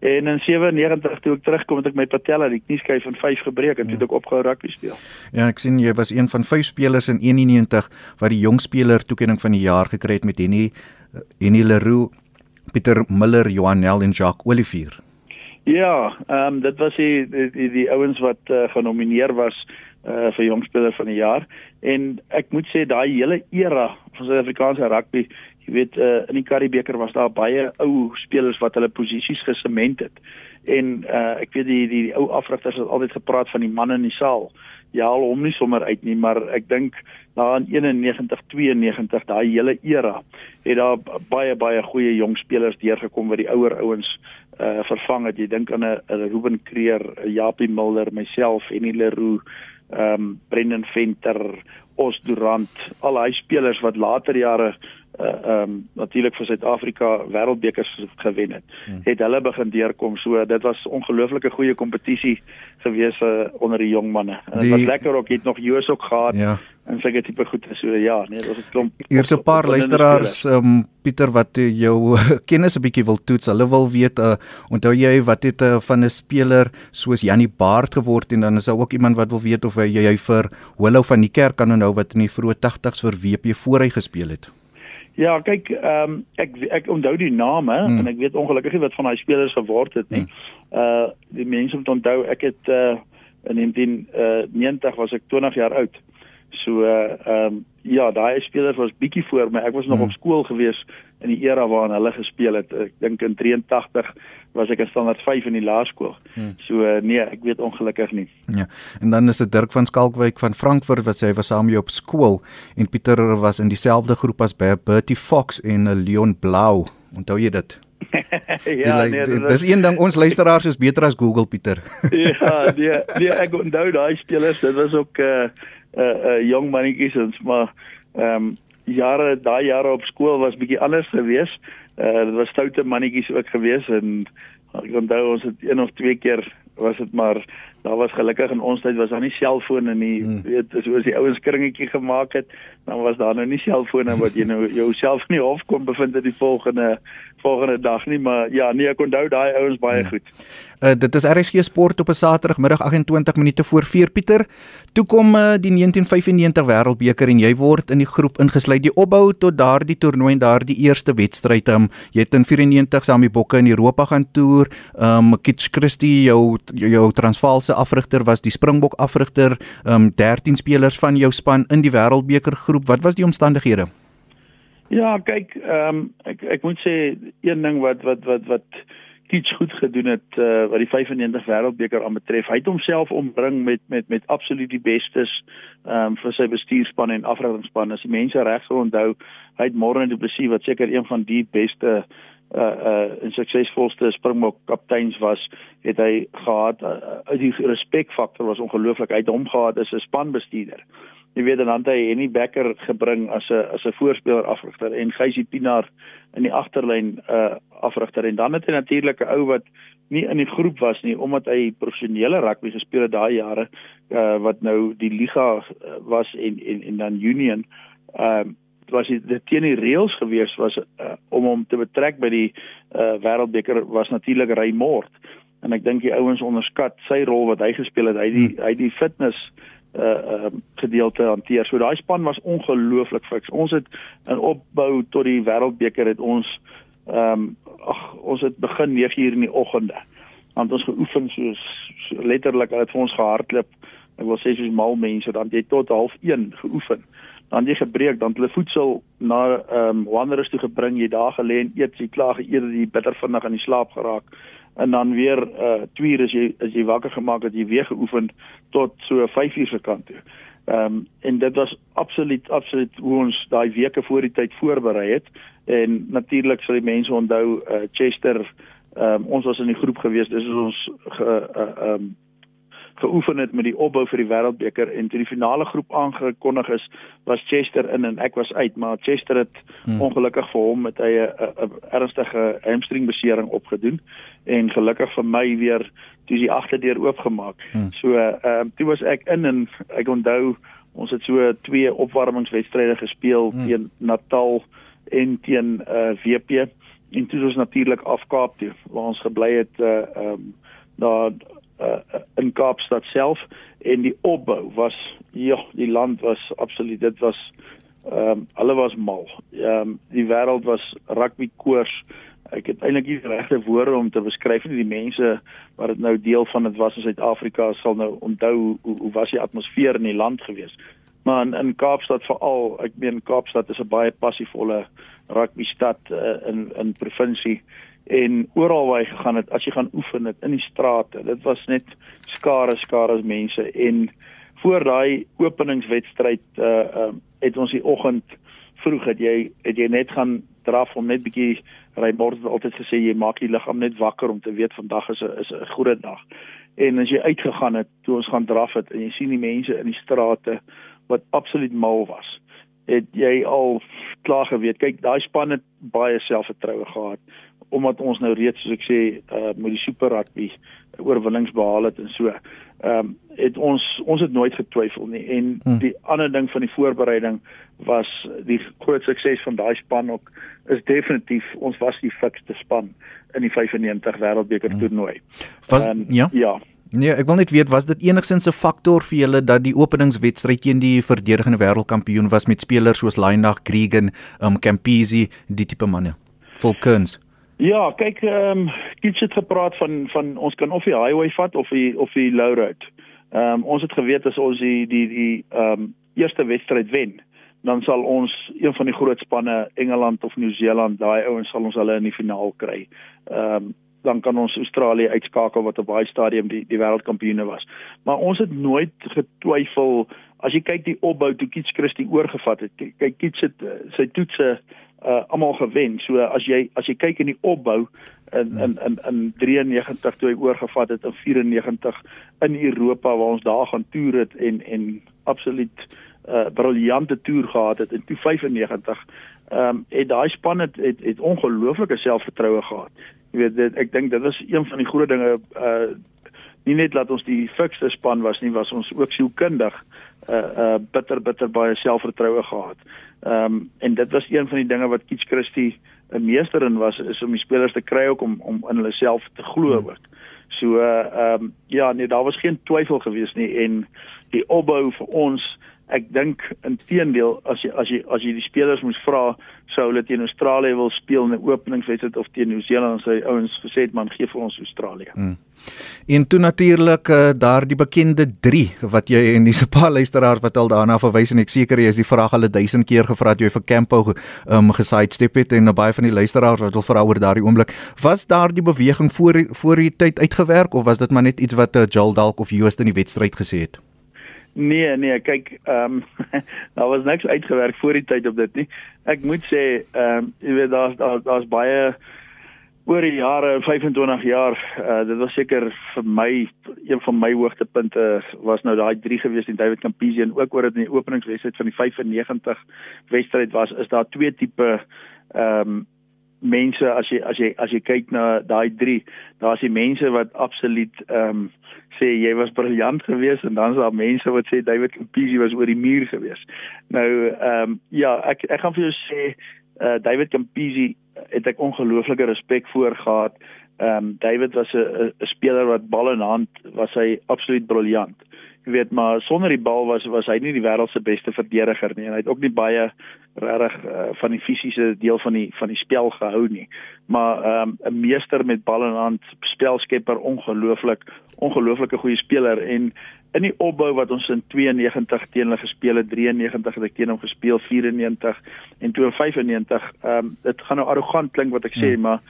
En in 97 toe ek terugkom het ek my patella die knieskyf van 5 gebreek en ja. toe het ek opgehou rugby speel. Ja, ek sien jy was een van 5 spelers in 91 wat die jong speler toekenning van die jaar gekry het met Henny Henny Leroux, Pieter Miller, Johan Nel en Jacques Olivier. Ja, ehm um, dit was die die, die, die ouens wat uh, genomineer was uh vir jongspeler van die jaar en ek moet sê daai hele era van Suid-Afrikaanse rugby, jy weet uh in die Karibeker was daar baie ou spelers wat hulle posisies gesement het. En uh ek weet die die, die ou afrigters het altyd gepraat van die man in die saal. Ja, al hom nie sommer uit nie, maar ek dink daar in 91 92 daai hele era het daar baie baie goeie jong spelers deurgekom wat die ouer ouens uh vervang het. Jy dink aan 'n Ruben Kreer, Japie Mulder, myself en Leroux ehm um, Brendan Venter, Os Durant, al hy spelers wat later jare uh ehm um, natuurlik vir Suid-Afrika wêreldbekers gewen het, hmm. het hulle begin deurkom. So dit was ongelooflike goeie kompetisie gewees uh, onder die jong manne. En dit was lekker ook, het nog Joos ook gehad. Ja en seker tipe goed so ja nee was 'n klomp Hier's 'n paar luisteraars um, Pieter wat jou <laughs> kennis 'n bietjie wil toets hulle wil weet uh, onthou jy wat het uh, van 'n speler soos Janie Baard geword en dan is daar ook iemand wat wil weet of hy jy vir Holou van die kerk kan onthou wat in die vroeë 80's vir WP voor hy gespeel het Ja, kyk, ehm um, ek ek onthou die name hmm. en ek weet ongelukkig nie wat van daai spelers geword het nie. Hmm. Uh die mense moet onthou ek het uh in 1990 uh, was ek 20 jaar oud. So ehm uh, um, ja, daai spelers was bietjie voor my. Ek was nog hmm. op skool gewees in die era waarin hulle gespeel het. Ek dink in 83 was ek in standaard 5 in die laerskool. Hmm. So uh, nee, ek weet ongelukkig nie. Ja. En dan is dit Dirk van Skalkwyk van Frankfurt wat sê hy was saam met op skool en Pieter was in dieselfde groep as Bertie Fox en uh, Leon Blau. Onthou jy dit? <laughs> ja, die, nee, die, dis een ding ons luisteraars is beter as Google Pieter. <laughs> ja, <laughs> nee, nee, ek onthou daai spelers, dit was ook uh uh uh jong mannetjies ons maar ehm um, jare daai jare op skool was bietjie anders geweest. Uh dit was stoute mannetjies ook geweest en ek onthou ons het een of twee keer was dit maar daar was gelukkig in ons tyd was daar nie selfone nie hmm. weet soos die ouens kringetjie gemaak het dan was daar nou nie selfone wat jy nou jouself nie hof kon bevind in die volgende volgende dag nie maar ja nee ek onthou daai ouens baie hmm. goed Uh, dit is RSG Sport op 'n Saterdagmiddag 28 minute voor 4 Pieter. Toe kom uh, die 1995 Wêreldbeker en jy word in die groep ingesluit. Die opbou tot daardie toernooi en daardie eerste wedstryd, um, jy het in 94 saam die Bokke in Europa gaan toer. Um Kitch Christie, jou jou Transvaalse afrigter was die Springbok afrigter. Um 13 spelers van jou span in die Wêreldbeker groep. Wat was die omstandighede? Ja, kyk, ehm um, ek ek moet sê een ding wat wat wat wat iets goed gedoen het uh, wat die 95 wêreldbeker aanbetref. Hy het homself ombring met met met absoluut die bestes ehm um, vir sy bestuurspan en afrigtingspan. As die mense reg sou onthou, hy het Morne Du Plessis wat seker een van die beste uh uh en suksesvolste Springbok kapteins was, het hy gehad uh, die respekfaktor was ongelooflik. Hy het hom gehad as 'n spanbestuurder. Jy weet dan hy Henny Becker gebring as 'n as 'n voorspeler afrigter en Gysie Pinaar in die agterlyn uh afrigter. En dan het hy natuurlik 'n ou wat nie in die groep was nie omdat hy professionele rugby gespeel het daai jare uh wat nou die liga uh, was en en en dan Union. Ehm uh, was dit teen die reëls gewees was uh, om hom te betrek by die uh wêreldbeker was natuurlik Raymond en ek dink die ouens onderskat sy rol wat hy gespeel het hy die hmm. hy die fitness uh um, gedeelte hanteer. So daai span was ongelooflik fiks. Ons het in opbou tot die wêreldbeker het ons ehm um, ag ons het begin 9 uur in die oggende. Want ons geoefen soos so letterlik het vir ons gehardloop. Ek wil sê soos mal mense dan jy tot 0.5 geoefen. Dan jy gebreek dan hulle voedsel na ehm um, wanderers toe gebring, jy daar gelê en eet, jy klaar geëet, jy bitter vinnig aan die slaap geraak en dan weer uh 2 uur as jy as jy wakker gemaak het jy weer geoefen tot so 5 uur se kant toe. Ehm um, en dit was absoluut absoluut hoe ons daai weke voor die tyd voorberei het en natuurlik sal die mense onthou uh Chester ehm um, ons was in die groep gewees dis is ons ge uh, ehm uh, um, geoefen het met die opbou vir die wêreldbeker en toe die finale groep aangekondig is was Chester in en ek was uit maar Chester het hmm. ongelukkig vir hom met hy 'n ernstige hamstringbesering opgedoen en gelukkig vir my weer toe die agterdeur oopgemaak. Hmm. So ehm uh, toe was ek in en ek onthou ons het so twee opwarmingswedstryde gespeel hmm. teen Natal en teen uh, eh, WP en toe was natuurlik af Kaap toe waar ons gebly het uh ehm um, daar uh, in Kaapstad self en die opbou was ja, die land was absoluut dit was ehm um, hulle was mal. Ehm um, die wêreld was rugby koers. Ek het eintlik nie regte woorde om te beskryf nie. Die mense wat dit nou deel van dit was in Suid-Afrika sal nou onthou hoe, hoe was die atmosfeer in die land gewees. Maar in, in Kaapstad veral, ek meen Kaapstad is 'n baie passievolle rugby stad uh, in in provinsie en oral waar hy gegaan het as jy gaan oefen het in die strate dit was net skare skare mense en voor daai openingswedstryd uh, uh het ons die oggend vroeg het jy het jy net gaan draf om net bietjie ry het altyd gesê jy maak die liggaam net wakker om te weet vandag is 'n is 'n groot dag. En as jy uitgegaan het toe ons gaan draf het en jy sien die mense in die strate wat absoluut mal was het jy al klaar geweet kyk daai span het baie selfvertroue gehad omdat ons nou reeds soos ek sê uh, met die super rugby oorwinnings behaal het en so. Ehm um, het ons ons het nooit getwyfel nie en hmm. die ander ding van die voorbereiding was die groot sukses van daai span ook is definitief ons was die fikste span in die 95 wêreldbeker hmm. toernooi. Was um, ja. Ja. Nee, ek wil net weet was dit enigsins 'n faktor vir julle dat die openingswedstryd teen die verdedigende wêreldkampioen was met spelers soos Lyndag, Gregan, um Campisi, die tipe manne. Volkens. Ja, kyk, ehm um, iets het gepraat van van ons kan of die highway vat of die of die low road. Ehm um, ons het geweet as ons die die die ehm um, eerste wedstryd wen, dan sal ons een van die groot spanne Engeland of Nieu-Seeland, daai ouens sal ons hulle in die finaal kry. Ehm um, dan kan ons Australië uitskakel wat op baie stadium die die wêreldkampioene was. Maar ons het nooit getwyfel as jy kyk die opbou toe Kits Christie oorgevat het. Kyk Kits het eh, sy toetse uh almal gewen. So as jy as jy kyk in die opbou in in in in 93 toe hy oorgevat het in 94 in Europa waar ons daar gaan toer het en en absoluut 'n uh, briljante toer gehad het in 95 ehm um, het daai span het het, het ongelooflike selfvertroue gehad. Jy weet dit, ek dink dit was een van die groot dinge uh nie net dat ons die fikste span was nie, was ons ook sielkundig uh uh bitter bitter baie selfvertroue gehad. Ehm um, en dit was een van die dinge wat Kitch Christie 'n meester in was is om die spelers te kry ook om om in hulle self te glo hmm. ook. So uh ehm um, ja, nee, daar was geen twyfel gewees nie en die opbou vir ons ek dink inteendeel as jy as jy as jy die spelers moes vra sou hulle teen Australië wil speel in 'n openingswedstryd of teen Nieu-Seeland sê ouens gesê het man gee vir ons Australië. Mm. En toe natuurlik uh, daardie bekende 3 wat jy en dis 'n paar luisteraars wat al daarna verwys en ek seker jy is die vraag al 1000 keer gevra het jy vir Campo um, geside step het en baie van die luisteraars wat wil vra oor daardie oomblik was daardie beweging voor voor die tyd uitgewerk of was dit maar net iets wat uh, Joel dalk of Joost in die wedstryd gesê het? Nee, nee, kyk, ehm um, <laughs> daar was niks uitgewerk voor die tyd op dit nie. Ek moet sê, ehm um, jy weet daar's daar's daar baie oor die jare 25 jaar, uh, dit was seker vir my een van my hoogtepunte was nou daai drie gewees in David Campisi en ook oor dit in die openingswedstryd van die 95 wedstryd was is daar twee tipe ehm um, mense as jy as jy as jy kyk na daai drie, daar's die mense wat absoluut ehm um, sê jy was briljant geweest en dan is daar mense wat sê David Campisi was oor die muur geweest. Nou ehm um, ja, ek ek gaan vir jou sê uh, David Campisi het ek ongelooflike respek voor gehad. Ehm um, David was 'n 'n speler wat bal in hand was hy absoluut briljant jy weet maar sonder die bal was was hy nie die wêreld se beste verdediger nie en hy het ook nie baie regtig uh, van die fisiese deel van die van die spel gehou nie maar ehm, 'n um, meester met bal in hand spelskepper ongelooflik ongelooflike goeie speler en in die opbou wat ons in 92 teen hulle gespeel het 93 het ek teen hom gespeel 94 en 95 ehm um, dit gaan nou arrogant klink wat ek sê hmm. maar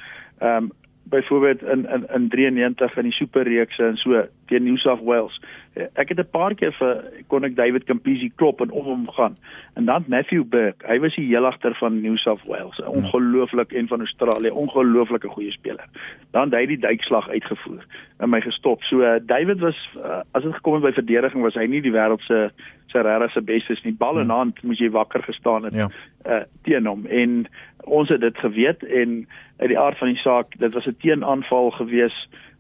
ehm um, byvoorbeeld in in in 93 in die superreekse en so teen New South Wales. Ek het 'n paar keer vir kon ek David Campisi klop en om hom gaan. En dan Matthew Burke, hy was die heelagter van New South Wales, ja. ongelooflik en van Australië, ongelooflike goeie speler. Dan hy die duikslag uitgevoer en my gestop. So uh, David was uh, as dit gekom het by verdediging was hy nie die wêreld se se regtig se bestes nie. Bal in hmm. hand moes jy wakker gestaan het ja. uh, teen hom en ons het dit geweet en uit die aard van die saak, dit was 'n teenaanval gewees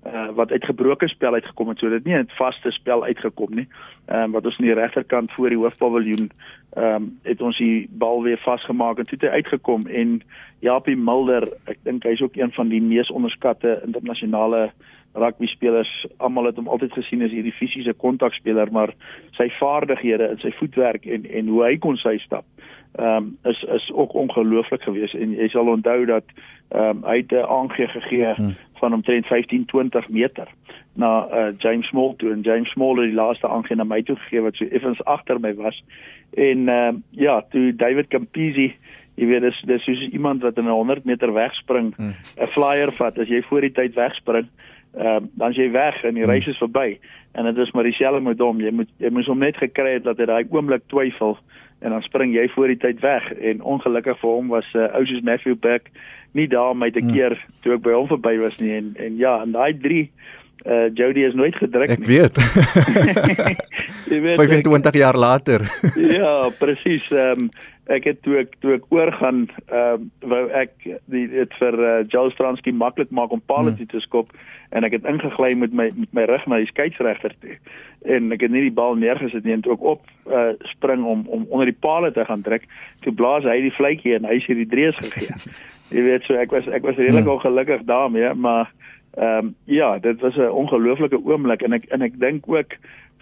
uh, wat uit gebroke spel uitgekom het. So dit nie 'n vaste spel uitgekom nie. Ehm um, wat ons aan die regterkant voor die hoofpaviljoen ehm um, het ons die bal weer vasgemaak en toe het hy uitgekom en Japie Mulder, ek dink hy's ook een van die mees onderskatte internasionale rugby spelers. Almal het hom altyd gesien as hierdie fisiese kontakspeler, maar sy vaardighede en sy voetwerk en en hoe hy kon sy stap ehm um, is is ook ongelooflik geweest en jy sal onthou dat ehm um, hy het 'n aangee gegee hmm. van omtrent 15 20 meter na uh, James Small toe en James Small het die laaste aangee na my toe gegee wat so effens agter my was en ehm um, ja toe David Campisi jy weet dis dis soos iemand wat in 'n 100 meter wegspring 'n hmm. flyer vat as jy voor die tyd wegspring uh, dan jy weg en die hmm. reis is verby en dit is maar dieselfde met hom jy moet jy moet hom net gekry het dat hy daai oomblik twyfel en dan spring jy voor die tyd weg en ongelukkig vir hom was uh, ou soos Matthew Beck nie daar my te hmm. keer hmm. toe ek by hom verby was nie en en ja en daai 3 uh eh, Jody is nooit gedruk ek nie. Weet. <laughs> jy weet <laughs> 25 ek, jaar later. ja, presies. Ehm um, ek het toe ek toe ek oorgaan ehm uh, wou ek die dit vir uh, Joel Stransky maklik maak om palle hmm. te skop en ek het ingegly met my met my rug na die skeieregter toe en ek het nie die bal neergesit nie en toe ek op uh, spring om om onder die palle te gaan druk toe blaas hy die vletjie en hy het die drees gegee <laughs> jy weet so ek was ek was redelik hmm. ongelukkig daarmee maar ehm um, ja dit was 'n ongelooflike oomblik en ek en ek dink ook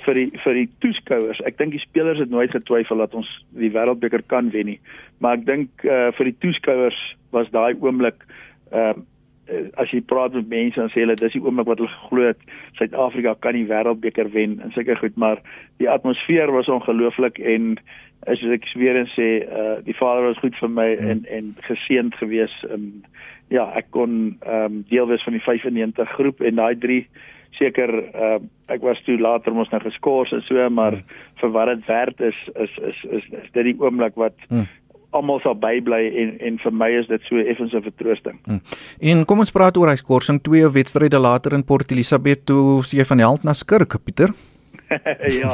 vir die vir die toeskouers. Ek dink die spelers het nooit getwyfel dat ons die wêreldbeker kan wen nie. Maar ek dink uh, vir die toeskouers was daai oomblik ehm uh, as jy praat met mense dan sê hulle dis die oomblik wat hulle geglo het Suid-Afrika kan die wêreldbeker wen en seker goed, maar die atmosfeer was ongelooflik en as ek weer eens sê uh, die vader was goed vir my hmm. en en geseënd geweest en ja, ek kon ehm um, deel wees van die 95 groep en daai drie seker uh, ek was toe later mos nou geskort en so maar hmm. vir wat dit werd is is is is, is dit die oomblik wat hmm almal sal bybly en en vir my is dit so effens 'n vertroosting. Hmm. En kom ons praat oor hy skorsing twee wedstryde later in Port Elizabeth toe sy van held na skurk Pieter. <laughs> ja,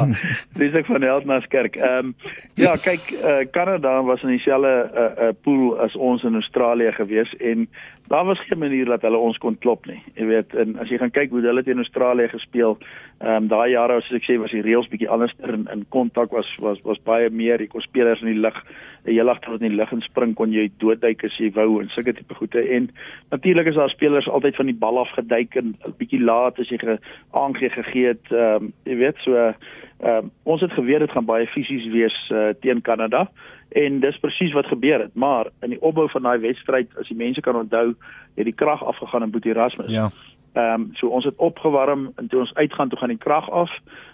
dis ek van Heldmaskerk. Ehm um, ja, kyk, uh, Kanada was in dieselfde uh, uh, pool as ons in Australië gewees en daar was geen manier dat hulle ons kon klop nie. Jy weet, en as jy gaan kyk hoe hulle teen Australië gespeel, ehm um, daai jare soos ek sê was die reëls bietjie anders in in kontak was was was baie meer. Jy kon spelers in die lug, 'n hele agter in die lug en spring kon jy doodduik as jy wou en sulke tipe goede. En natuurlik is daar spelers altyd van die bal af geduik en 'n bietjie laat as jy ge, aangee gegee het, ehm um, jy weet so ehm um, ons het geweet dit gaan baie fisies wees uh, teen Kanada en dis presies wat gebeur het maar in die opbou van daai wedstryd as die mense kan onthou het die krag afgegaan in Boet Erasmus. Ja. Ehm um, so ons het opgewarm en toe ons uitgaan toe gaan die krag af.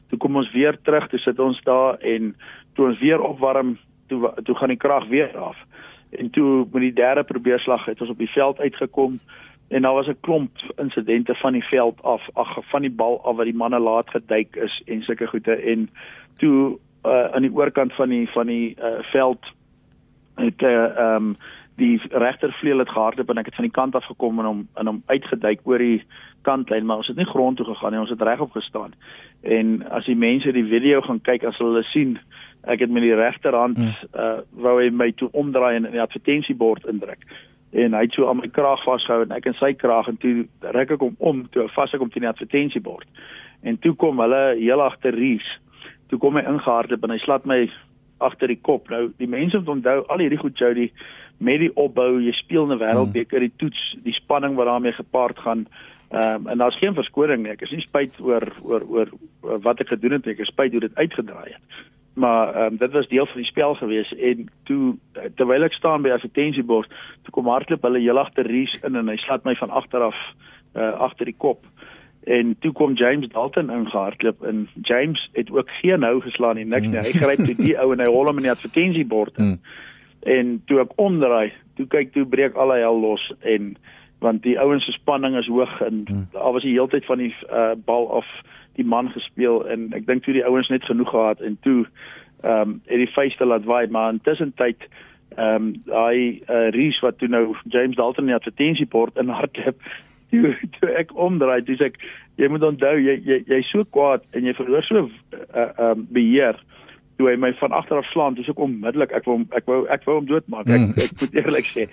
Toe kom ons weer terug, toe sit ons daar en toe ons weer opwarm, toe toe gaan die krag weer af. En toe met die derde probeerslag het ons op die veld uitgekom en daar was 'n klomp insidente van die veld af, ag van die bal af wat die manne laat geduik is en sulke goede en toe uh, aan die oorkant van die van die uh, veld het eh, ehm uh, um, die regtervleuel het gehardloop en ek het van die kant af gekom en hom en hom uitgeduik oor die kantlyn maar ons het nie grond toe gegaan nie ons het regop gestaan. En as die mense die video gaan kyk as hulle sien ek het met die regterhand mm. uh wou hy my toe omdraai en in die advertensiebord indruk. En hy het so aan my kraag vasgehou en ek in sy kraag en toe ruk ek hom om toe vas ek hom teen die advertensiebord en toe kom hulle heel agter Ries toe kom hy ingehardloop en hy slat my agter die kop. Nou die mense moet onthou al hierdie goed Jody met die opbou, jy speel 'n wêreldbeker, die toets, die spanning wat daarmee gepaard gaan. Ehm um, en daar's geen verskoning nie. Ek is nie spyt oor oor oor wat ek gedoen het nie. Ek is spyt hoe dit uitgedraai het. Maar ehm um, dit was deel van die spel gewees en toe terwyl ek staan by advertensiebord, toe kom hardloop hulle heel agter Ries in en hy slat my van agter af uh, agter die kop en toe kom James Dalton ingehardloop en James het ook geen hou geslaan nie niks nie hy gryp toe die ou en hy hol hom in die advertensiebord in. En toe ek omdraai toe kyk toe breek al hy hel los en want die ouens se spanning is hoog en daar was die heeltyd van die uh, bal af die man gespeel en ek dink toe die ouens net genoeg gehad en toe ehm um, het die feeste laat waai maar intussen tyd ehm um, hy uh, Rees wat toe nou James Dalton in die advertensiebord in hardloop toe, toe ek omdraai, dis ek jy moet onthou jy jy jy's so kwaad en jy verloor so 'n uh, um, beheer toe hy my van agter af slaan, dis ek onmiddellik ek wou ek wou ek wou hom doodmaak. Ek mm. ek moet eerlik sê.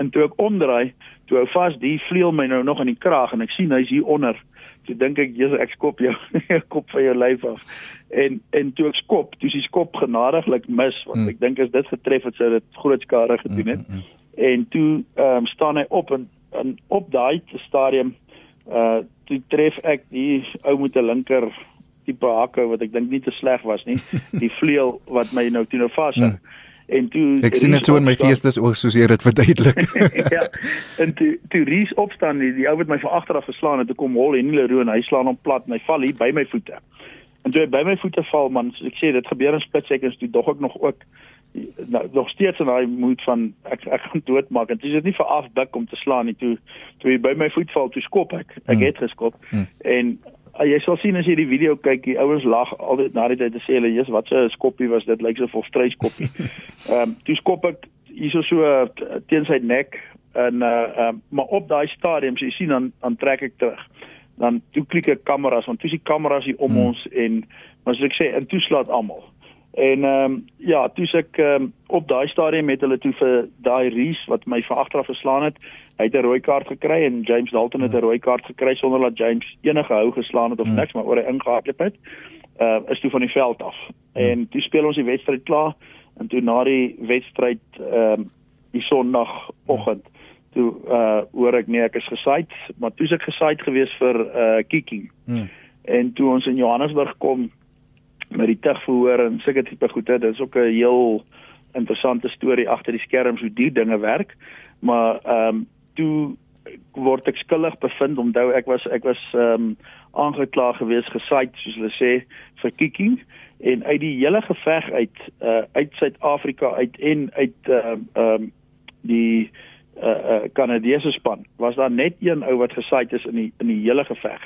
En toe ek omdraai, toe hou vas die vleuel my nou nog in die kraag en ek sien hy's hier onder. Toe dink ek Jesus ek skop jou <laughs> kop van jou lyf af. En en toe ek skop, toe is die skop genadiglik mis want mm. ek dink as dit getref het sou dit groot skade gedoen het. Mm, mm, mm. En toe ehm um, staan hy op en in op daai stadium uh toe tref ek die ou met 'n linker tipe hakke wat ek dink nie te sleg was nie <laughs> die vleuel wat my nou toe nou vas het hmm. en toe ek sien dit so in my geestes oog soos jy dit verduidelik. <laughs> Ja en toe toe Ries opstaan die, die ou wat my van agter af geslaan het toe kom hol en Leroe en hy slaan hom plat en hy val hier by my voete. En toe hy by my voete val man ek sê dit gebeur in split seconds toe dog ek nog ook nou nog steeds in daai moed van ek ek gaan doodmaak. En dit is nie vir afbuk om te slaan nie. Toe toe hy by my voet val toe skop ek. Ek mm. het geskop. Mm. en uh, jy sal sien as jy die video kyk die ouens lag altyd na die tyd te sê hulle jy's wat 'n skoppie was dit? Lyk so 'n volstryskoppie <laughs> ehm um, toe skop ek hierso so uh, teen sy nek en uh, um, maar op daai stadium so jy sien dan dan trek ek terug. Dan toe klik ek kameras want toe is die kameras hier om mm. ons en maar soos ek sê in toeslaat almal En ehm um, ja, toe ek um, op daai stadium met hulle toe vir daai Rees wat my van agter af geslaan het, hy het 'n rooi kaart gekry en James Dalton het 'n rooi kaart gekry sonder dat James enige hou geslaan het of hmm. niks, maar oor hy ingehardloop het. Uh is toe van die veld af. Hmm. En toe speel ons die wedstryd klaar en toe na die wedstryd ehm um, die sonoggend toe uh hoor ek nee ek is gesaai, maar toe is ek gesaai gewees vir uh kicking. Hmm. En toe ons in Johannesburg kom met die tugverhoor en sulke tipe goede. Dit is ook 'n heel interessante storie agter die skerms hoe die dinge werk. Maar ehm um, toe word ek skuldig bevind onthou ek was ek was ehm um, aangekla gewees gesaai soos hulle sê vir kicking en uit die hele geveg uit uh, uit Suid-Afrika uit en uit ehm uh, um, die uh Kanadese uh, span was daar net een ou wat gesaai is in die in die hele geveg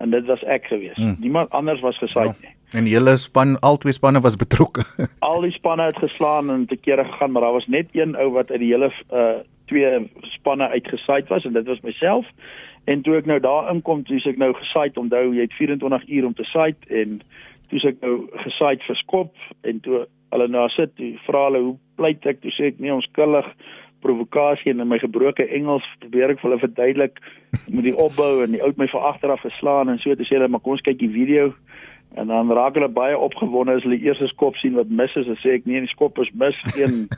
en dit was ek gewees. Hmm. Niemand anders was gesaai ja. nie. En die hele span, al twee spanne was betrokke. <laughs> al die spanne het geslaan en te kere gegaan, maar daar was net een ou wat uit die hele uh twee spanne uitgesaai was en dit was myself. En toe ek nou daar inkom, toe ek nou gesaai, onthou jy het 24 uur om te saai en toe ek nou gesaai vir skop en toe hulle nou sit, toe vra hulle hoe pleit ek, toe sê ek nee, ons kullig provokasie en in my gebroke Engels probeer ek vir hulle verduidelik met die opbou en die oud my van agter af geslaan en so toe sê hulle maar kom ons kyk die video en dan raak hulle baie opgewonde as hulle eers 'n skop sien wat mis is en sê ek nee die skop is mis. Geen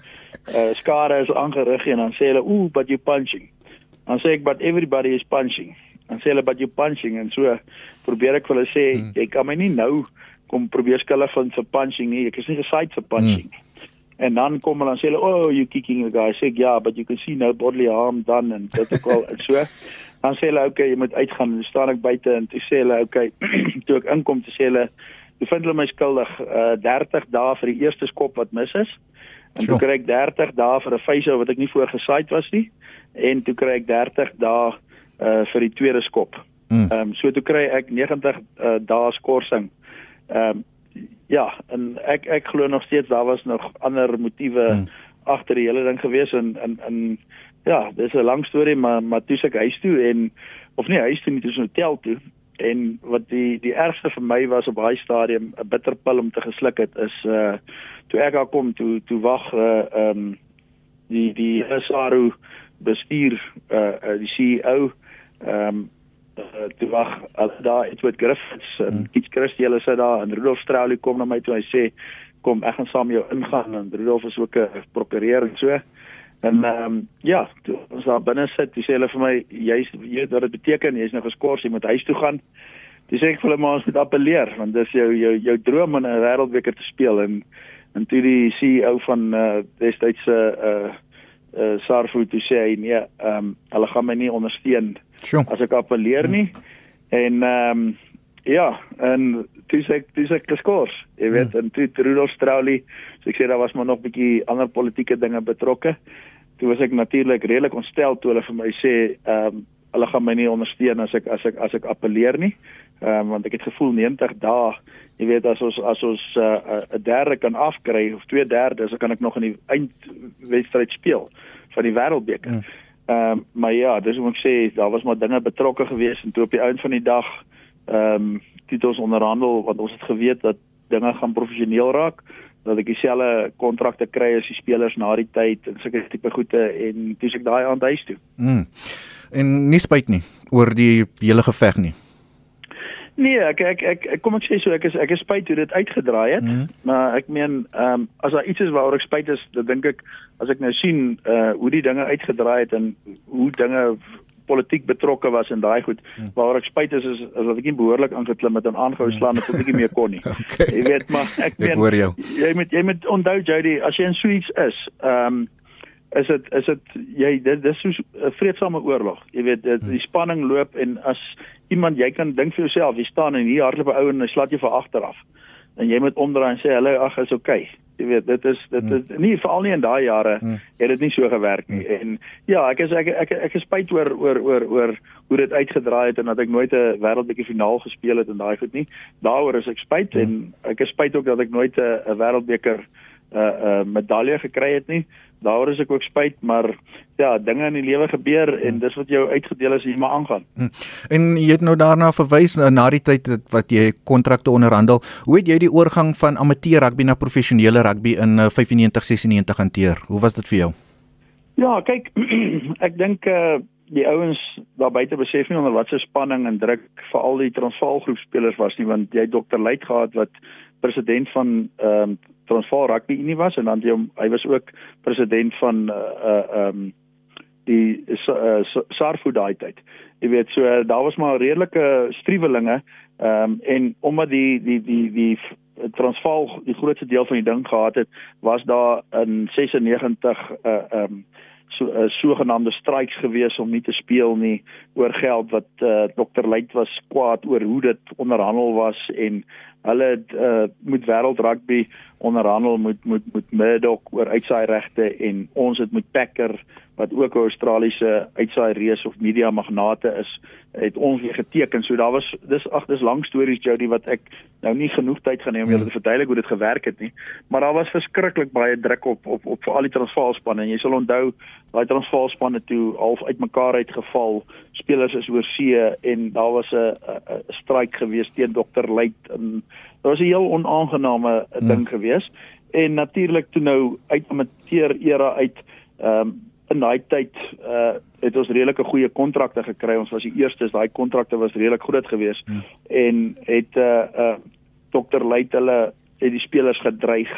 uh, <laughs> skade is aangerig en dan sê hulle ooh but you punching. Dan sê ek but everybody is punching. Dan sê hulle but you punching. En so probeer ek vir hulle sê hmm. jy kan my nie nou kom probeer skuldig van vir punching nie. Ek is nie gesaai vir punching hmm. en dan kom hulle dan sê hulle oh you kicking a guy. Sê ja but you can see no bodily harm done and dit ook al. En so dan sê hulle okay jy moet uitgaan en staan ek buite en toe sê hulle okay <clears throat> toe ek inkom te sê hulle jy vind hulle my skuldig uh, 30 dae vir die eerste skop wat mis is en toe kry ek 30 dae vir 'n face wat ek nie voorgesaai was nie en toe kry ek 30 dae uh, vir die tweede skop. Mm. Ehm um, so toe kry ek 90 uh, dae skorsing. Ehm um, ja, en ek ek glo nog steeds daar was nog ander motiewe hmm. agter die hele ding gewees en en en ja, dis 'n lang storie maar maar toe ek huis toe en of nie huis toe nie, dis 'n hotel toe en wat die die ergste vir my was op daai stadium 'n bitterpil om te gesluk het is uh toe ek daar kom toe toe wag uh um die die SARU bestuur uh die CEO um uh, toe wag as daar Edward Griffiths en hmm. Keith Christie hulle sit daar en Rudolf Strauly kom na my toe hy sê kom ek gaan saam jou ingaan en Rudolf is ook 'n prokureur en so en ehm um, ja toe ons daar binne sit dis hulle vir my jy's weet wat dit beteken jy's nou geskort jy moet huis toe gaan dis ek vir hulle maar ons moet appeleer want dis jou jou jou droom om 'n wêreldbeker te speel en en toe die CEO van uh, destydse uh uh Sarfu toe sê hy nee ehm um, hulle gaan my nie ondersteun Sure. As ek appeleer nie en ehm um, ja, en dis ek dis ek geskors. Jy weet, hmm. en toe Rudolf Strauly, so ek sê daar was maar nog 'n bietjie ander politieke dinge betrokke. Toe was ek natuurlik redelik ontstel toe hulle vir my sê ehm um, hulle gaan my nie ondersteun as ek as ek as ek appeleer nie. Ehm um, want ek het gevoel 90 dae, jy weet as ons as ons eh, eh, 'n uh, derde kan afkry of 2/3, so kan ek nog in die eindwedstryd speel van die wêreldbeker. Hmm. Ehm um, maar ja, dis hoe ek sê, daar was maar dinge betrokke geweest en toe op die einde van die dag ehm um, titels onderhandel wat ons het geweet dat dinge gaan professioneel raak dat ek dieselfde kontrakte kry as die spelers na die tyd en sulke tipe goede en dis ek daai aan huis toe. Mm. En nie spyt nie oor die hele geveg nie. Nee, ek ek ek, ek kom ek sê so ek is ek is spyt hoe dit uitgedraai het, mm. maar ek meen ehm um, as daar iets is waaroor ek spyt is, dan dink ek as ek nou sien uh hoe die dinge uitgedraai het en hoe dinge politiek betrokke was in daai goed hmm. waaroor ek spyt is is, is dat ek nie behoorlik aangeklim het en aangehou hmm. slaan het tot ek nie meer kon nie. <laughs> okay. Jy weet maar <laughs> ek meen jy moet jy moet onthou Jody as jy in Suits is, ehm um, is dit is dit jy dit dis so 'n vredesame oorlog. Jy weet dit, die spanning loop en as iemand jy kan dink vir jouself, jy staan en hier hardloop 'n ou en hy slaat jou van agter af. En jy moet omdraai en sê hallo, ag, is okay. Jy weet, dit is dit is hmm. nie veral nie in daai jare hmm. het dit nie so gewerk nie. Hmm. En ja, ek is ek ek ek is spyt oor oor oor oor hoe dit uitgedraai het en dat ek nooit 'n wêreldbeker finaal gespeel het en daai goed nie. Daaroor is ek spyt en ek is spyt ook dat ek nooit 'n wêreldbeker uh, 'n uh, medalje gekry het nie daaroor is ek ook spyt, maar ja, dinge in die lewe gebeur en dis wat jou uitgedeel is, jy maar aangaan. Hmm. En jy het nou daarna verwys na, na die tyd wat jy kontrakte onderhandel. Hoe het jy die oorgang van amateur rugby na professionele rugby in 95 uh, 96 hanteer? Hoe was dit vir jou? Ja, kyk, <clears throat> ek dink uh die ouens daar buite besef nie onder watter spanning en druk vir al die Transvaal groep spelers was nie want jy Dr. Luit gehad wat president van ehm um, Transvaal Rugby Unie was en dan hy, hy was ook president van uh ehm uh, um, die uh, Sarfu daai tyd. Jy weet so uh, daar was maar redelike struwelinge ehm um, en omdat die die die die Transvaal die grootste deel van die ding gehad het, was daar in 96 uh ehm um, so 'n uh, sogenaamde strike gewees om nie te speel nie oor geld wat uh, Dr. Luit was kwaad oor hoe dit onderhandel was en hulle uh, moet wêreld rugby onderhandel moet moet moet Murdoch oor uitsaai regte en ons het met Packer wat ook 'n Australiese uitsaai reus of media magnate is, het ons weer geteken. So daar was dis ag dis lang stories Jody wat ek nou nie genoeg tyd gaan hê om julle te verduidelik hoe dit gewerk het nie. Maar daar was verskriklik baie druk op op op vir al die Transvaalspanne en jy sal onthou daai Transvaalspanne toe half uitmekaar uitgeval. Spelers is oor see en daar was 'n stryk gewees teen Dr. Luit en dit was 'n heel onaangename hmm. ding gewees. En natuurlik toe nou uit amateur era uit ehm um, in daai tyd uh het ons redelike goeie kontrakte gekry. Ons was die eerstes, daai kontrakte was redelik groot geweest hmm. en het uh uh Dr. Luit hulle het die spelers gedreig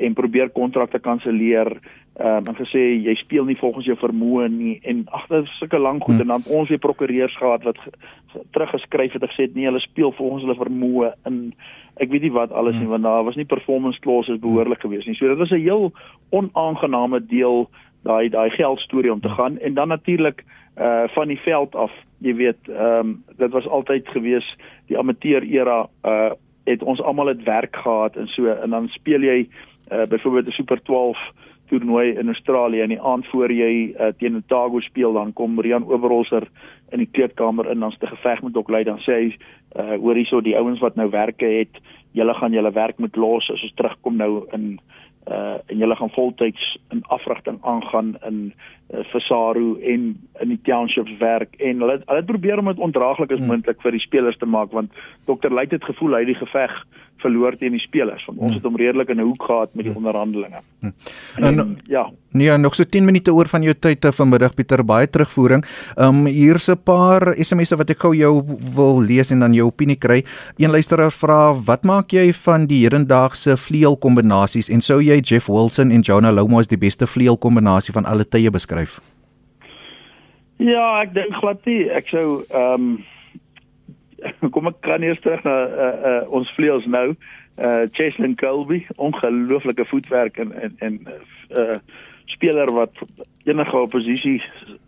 en probeer kontrakte kanselleer um, en gesê jy speel nie volgens jou vermoë nie en agter sulke lank goed hmm. en dan ons weer prokureurs gehad wat teruggeskryf het en gesê nee hulle speel volgens hulle vermoë in ek weet nie wat alles hmm. nie want daar was nie performance clauses behoorlik geweest nie so dit was 'n heel onaangename deel daai daai geld storie om te hmm. gaan en dan natuurlik uh van die veld af jy weet ehm um, dit was altyd gewees die amateur era uh het ons almal dit werk gehad en so en dan speel jy uh byvoorbeeld 'n super 12 toernooi in Australië en die aand voor jy uh, teen Otago speel dan kom Rian Oberholzer in die kleedkamer in dan's te geveg met Doklei dan sê hy uh, hoor hierso die ouens wat nou werke het julle gaan julle werk moet los as ons terugkom nou in uh en julle gaan voltyds in afrigting aangaan in uh, Fasaru en in die townships werk en hulle hulle probeer om dit ondraaglik as hmm. moontlik vir die spelers te maak want Dr. Luit het gevoel hy die geveg verloor teen die spelers want ons hmm. het hom redelik in 'n hoek gehad met die hmm. onderhandelinge. Hmm. En, en ja. Nee, nog so 10 minute oor van jou tyd te vanmiddag Pieter, baie terugvoering. Um hier's 'n paar SMS'e wat ek gou jou wil lees en dan jou opinie kry. Een luisteraar vra, "Wat maak jy van die hedendaagse vleuel kombinasies en sou jy Jeff Wilson en Jonah Lomo as die beste vleuel kombinasie van alle tye beskryf?" Ja, ek dink glad nie. Ek sou um <laughs> kom ek kan eers terug na uh, uh, ons vleuels nou. Uh Cheslin Colby, ongelooflike voetwerk en en en uh speler wat enige oppositie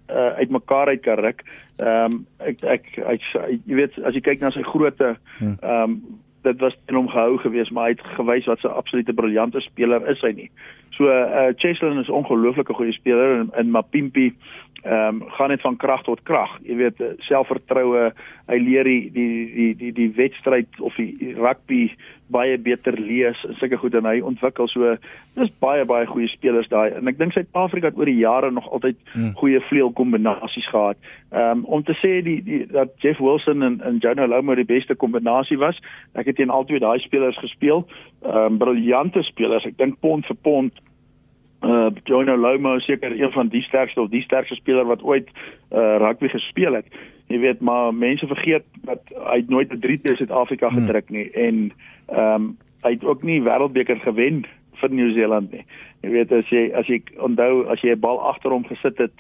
uh uitmekaar uit kan ruk. Ehm um, ek ek hy jy weet as jy kyk na sy grootte hmm. ehm um, dit was in hom gehou gewees maar hy het gewys wat 'n absolute briljante speler is hy nie. So uh Cheslin is ongelooflike goeie speler en in Mapimpi ehm um, gaan net van krag tot krag. Jy weet eh, selfvertroue, hy leer die die die die die wedstryd of die rugby baie beter lees en sulke goed en hy ontwikkel so dis baie baie goeie spelers daai en ek dink Suid-Afrika het oor die jare nog altyd hmm. goeie vleuel kombinasies gehad. Ehm um, om te sê die, die dat Jeff Wilson en en Jonah Lomo die beste kombinasie was. Ek het teen albei daai spelers gespeel. Ehm um, briljante spelers. Ek dink pond vir pond uh Jonah Lomo is seker een van die sterkste of die sterkste speler wat ooit uh rugby gespeel het. Jy weet maar mense vergeet dat hy nooit 'n 3 te Suid-Afrika hmm. gedruk nie en ehm um, hy het ook nie wêreldbeker gewen vir Nieu-Seeland nie. Jy weet as jy as jy onthou as jy 'n bal agter hom gesit het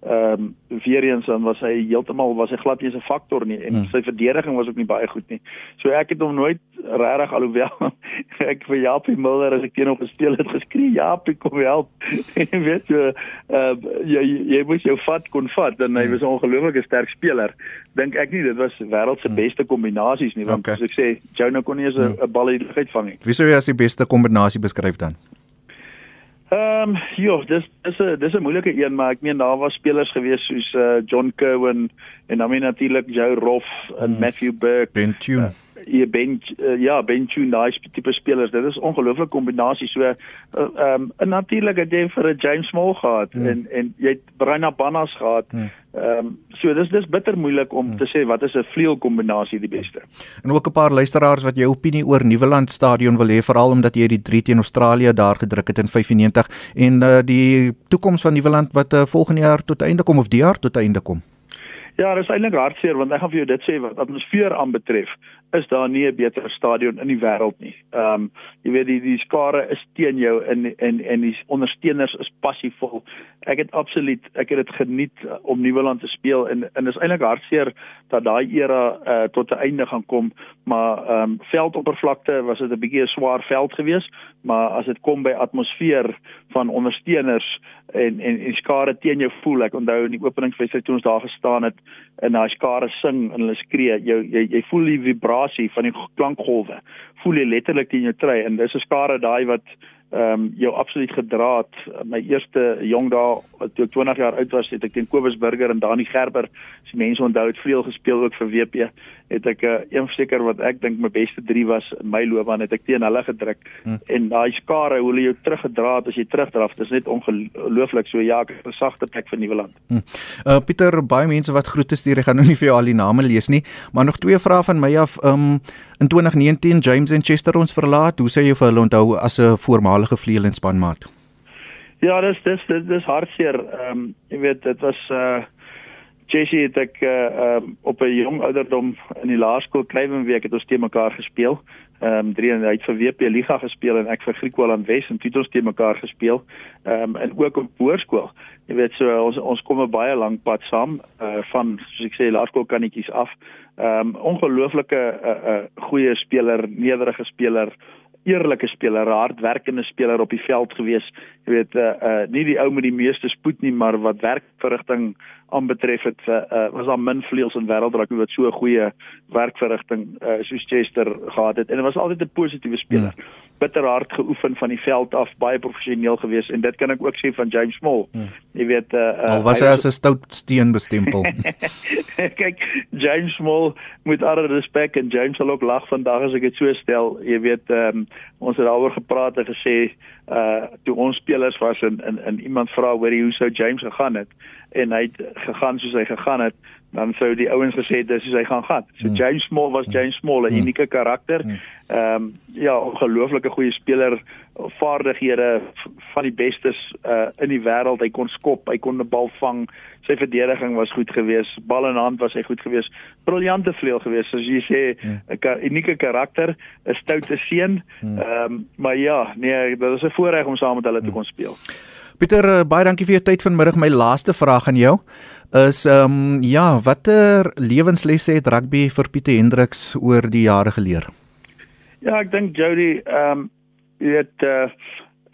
ehm um, weer eens dan was hy heeltemal was hy glad nie 'n faktor nie en hmm. sy verdediging was ook nie baie goed nie. So ek het hom nooit regtig alhoewel <laughs> ek vir Japie Miller as ek teen hom gespeel het geskree Japie kom help. <laughs> en weet jy uh, jy jy moet jou vat kon vat en hy hmm. was 'n ongelooflike sterk speler. Dink ek nie dit was wêreld se hmm. beste kombinasies nie want okay. as ek sê Jonah kon nie eens 'n hmm. bal uit die lug uitvang nie. Wie sou jy as die beste kombinasie beskryf dan? Ehm um, ja, dis dis 'n dis 'n moeilike een, maar ek meen daar was spelers gewees soos uh, John Cowan en dan meen natuurlik Joe Roff en hmm. Matthew Burke. Ben Tune. Uh, jy ben uh, ja ben Tune daai tipe spelers dit is ongelooflike kombinasie so eh, ehm uh, um, natuurlik het jy vir 'n James Small gehad hmm. en en jy het Brian Abanas gehad hmm. Ehm um, so dis dis bitter moeilik om hmm. te sê wat is 'n vleuel kombinasie die beste en ook 'n paar luisteraars wat jou opinie oor Nieuweland stadion wil hê veral omdat jy die 3 teen Australië daar gedruk het in 95 en uh, die toekoms van Nieuweland wat uh, volgende jaar tot einde kom of die jaar tot einde kom Ja, dit is eintlik hartseer want ek gaan vir jou dit sê wat atmosfeer aanbetref, is daar nie 'n beter stadion in die wêreld nie. Ehm um, jy weet die die skare is teen jou en en en die ondersteuners is passievol. Ek het absoluut ek het dit geniet om Nieuweland te speel en en is eintlik hartseer dat daai era uh, tot 'n einde gaan kom, maar ehm um, veldoppervlakte was dit 'n bietjie 'n swaar veld geweest, maar as dit kom by atmosfeer van ondersteuners en en en skare teen jou voel. Ek onthou in die openingswedstryd toe ons daar gestaan het en daai skare sing en hulle skree, jy jy jy voel die vibrasie van die klankgolwe voel jy letterlik in jou trui en dis 'n skare daai wat ehm um, jou absoluut gedra het. My eerste jong dae toe ek 20 jaar oud was, het ek teen Kobus Burger en Dani Gerber, as mense onthou het, veel gespeel ook vir WP. Het ek uh, een verseker wat ek dink my beste 3 was in my loopbaan het ek teen hulle gedruk. Hmm. En daai skare hoe hulle jou teruggedra het as jy terugdraf, dis net ongelooflik. So ja, ek is 'n sagte plek vir Nieuweland. Hmm. Uh Pieter, baie mense wat groete stuur, ek gaan nou nie vir jou al die name lees nie, maar nog twee vrae van my af. Um in 2019 James en Chester ons verlaat. Hoe sê jy vir hulle onthou as 'n voormalige vleuel en spanmaat? Ja, dis dis dis, dis hartseer. Ehm um, jy weet dit was uh Jessie het ek uh um, op 'n jong ouderdom in die laerskool Kleiwenweek het ons te mekaar gespeel. Ehm um, drie en hy het vir WP Liga gespeel en ek vir Griekwaland Wes en ons te mekaar gespeel. Ehm um, en ook op hoërskool. Jy weet so ons ons kom 'n baie lank pad saam uh van soos ek sê laerskool kannetjies af. Ehm um, ongelooflike uh, uh goeie speler, nederige speler, eerlike speler, hardwerkende speler op die veld gewees. Jy weet uh, uh nie die ou met die meeste spoed nie, maar wat werkverrigting aanbetref het uh, uh was daar min vleuels in wêreldrugby wat so 'n goeie werkverrigting uh soos Chester gehad het en dit was altyd 'n positiewe speler. Hmm bitter hard geoefen van die veld af, baie professioneel gewees en dit kan ek ook sê van James Small. Hmm. Jy weet uh, uh al was hy as 'n stout steen bestempel. <laughs> Kyk, James Small met alle respek en James sal ook lag vandag as ek dit so stel. Jy weet um, ons het daaroor gepraat en gesê uh toe ons spelers was en en, en iemand vra hoor hoe sou James gegaan het en hy het gegaan soos hy gegaan het dan sou die ouens gesê dis soos hy gaan gaan. So hmm. James Small was James Small 'n hmm. unieke karakter. Hmm. Ehm um, ja, ongelooflike goeie speler, vaardighede van die bestes uh in die wêreld. Hy kon skop, hy kon 'n bal vang. Sy verdediging was goed geweest. Bal in hand was hy goed geweest. Briljante vleuel geweest, soos jy sê, 'n ja. unieke karakter, 'n stoute seun. Ehm um, maar ja, nee, dit was 'n voorreg om saam met hulle te kon speel. Pieter, uh, baie dankie vir jou tyd vanmiddag. My laaste vraag aan jou is ehm um, ja, watter lewenslesse het rugby vir Pieter Hendriks oor die jare geleer? Ja, ek dink Jody, ehm um, jy weet uh,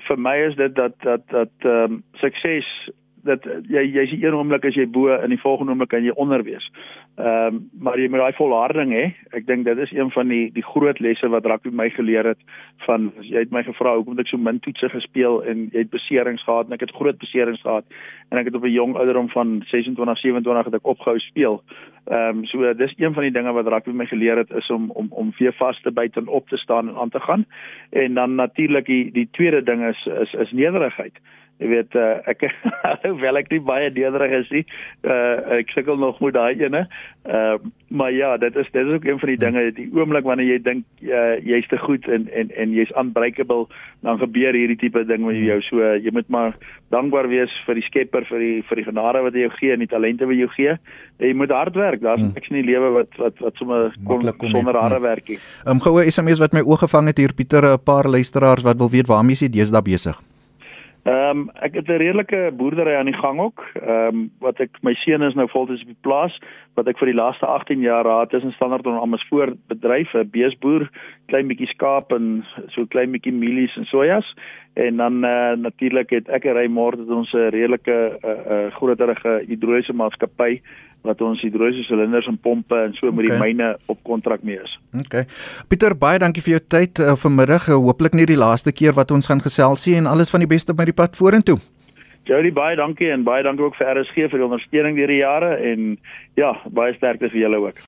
vir my is dit dat dat dat ehm um, sukses dat jy jy's die een oomblik as jy bo in die volgende oomblik kan jy onder wees. Ehm um, maar jy moet daai volharding hê. Ek dink dit is een van die die groot lesse wat rugby my geleer het van jy het my gevra hoekom ek so min toetse gespeel en jy het beserings gehad en ek het groot beserings gehad en ek het op 'n jong ouderdom van 26 27 het ek opgehou speel. Ehm um, so dis een van die dinge wat rugby my geleer het is om om om weer vas te byt en op te staan en aan te gaan. En dan natuurlik die die tweede ding is is is nederigheid. Jy weet uh, ek <laughs> wel ek nie baie nederig is nie. Uh, ek sukkel nog met daai ene. Uh, maar ja, dit is dit is ook een van die dinge die oomblik wanneer jy dink uh, jy's te goed en en en jy's unbreakable, dan gebeur hierdie tipe ding met jou. So uh, jy moet maar dankbaar wees vir die Skepper vir die vir die genade wat hy jou gee en die talente wat hy jou gee. En jy moet hard werk. Daar's hmm. niks in die lewe wat wat wat sommer kon sonder harde hmm. werk nie. Ehm um, goue SMS wat my oog gevang het hier Pieter 'n paar luisteraars wat wil weet waarmee jy deesdae besig. Ehm um, ek het 'n redelike boerdery aan die gang ook. Ehm um, wat ek my seun is nou voltyds op die plaas wat ek vir die laaste 18 jaar raad tussen standaard en Amersfoort bedryf, 'n beesboer, klein bietjie skaap en so klein bietjie mielies en sojas. En dan uh, natuurlik het ek en Raymond het ons 'n redelike 'n uh, eh, uh, eh, groterige hidroliese maatskappy wat ons hidroliese silinders en pompe en so okay. met die myne op kontrak mee is. OK. Pieter, baie dankie vir jou tyd uh, vanmiddag. Uh, Hooplik nie die laaste keer wat ons gaan gesels nie en alles van die beste met die pad vorentoe. Jody, baie dankie en baie dankie ook vir RSG vir die ondersteuning deur die jare en ja, baie sterkte vir julle ook.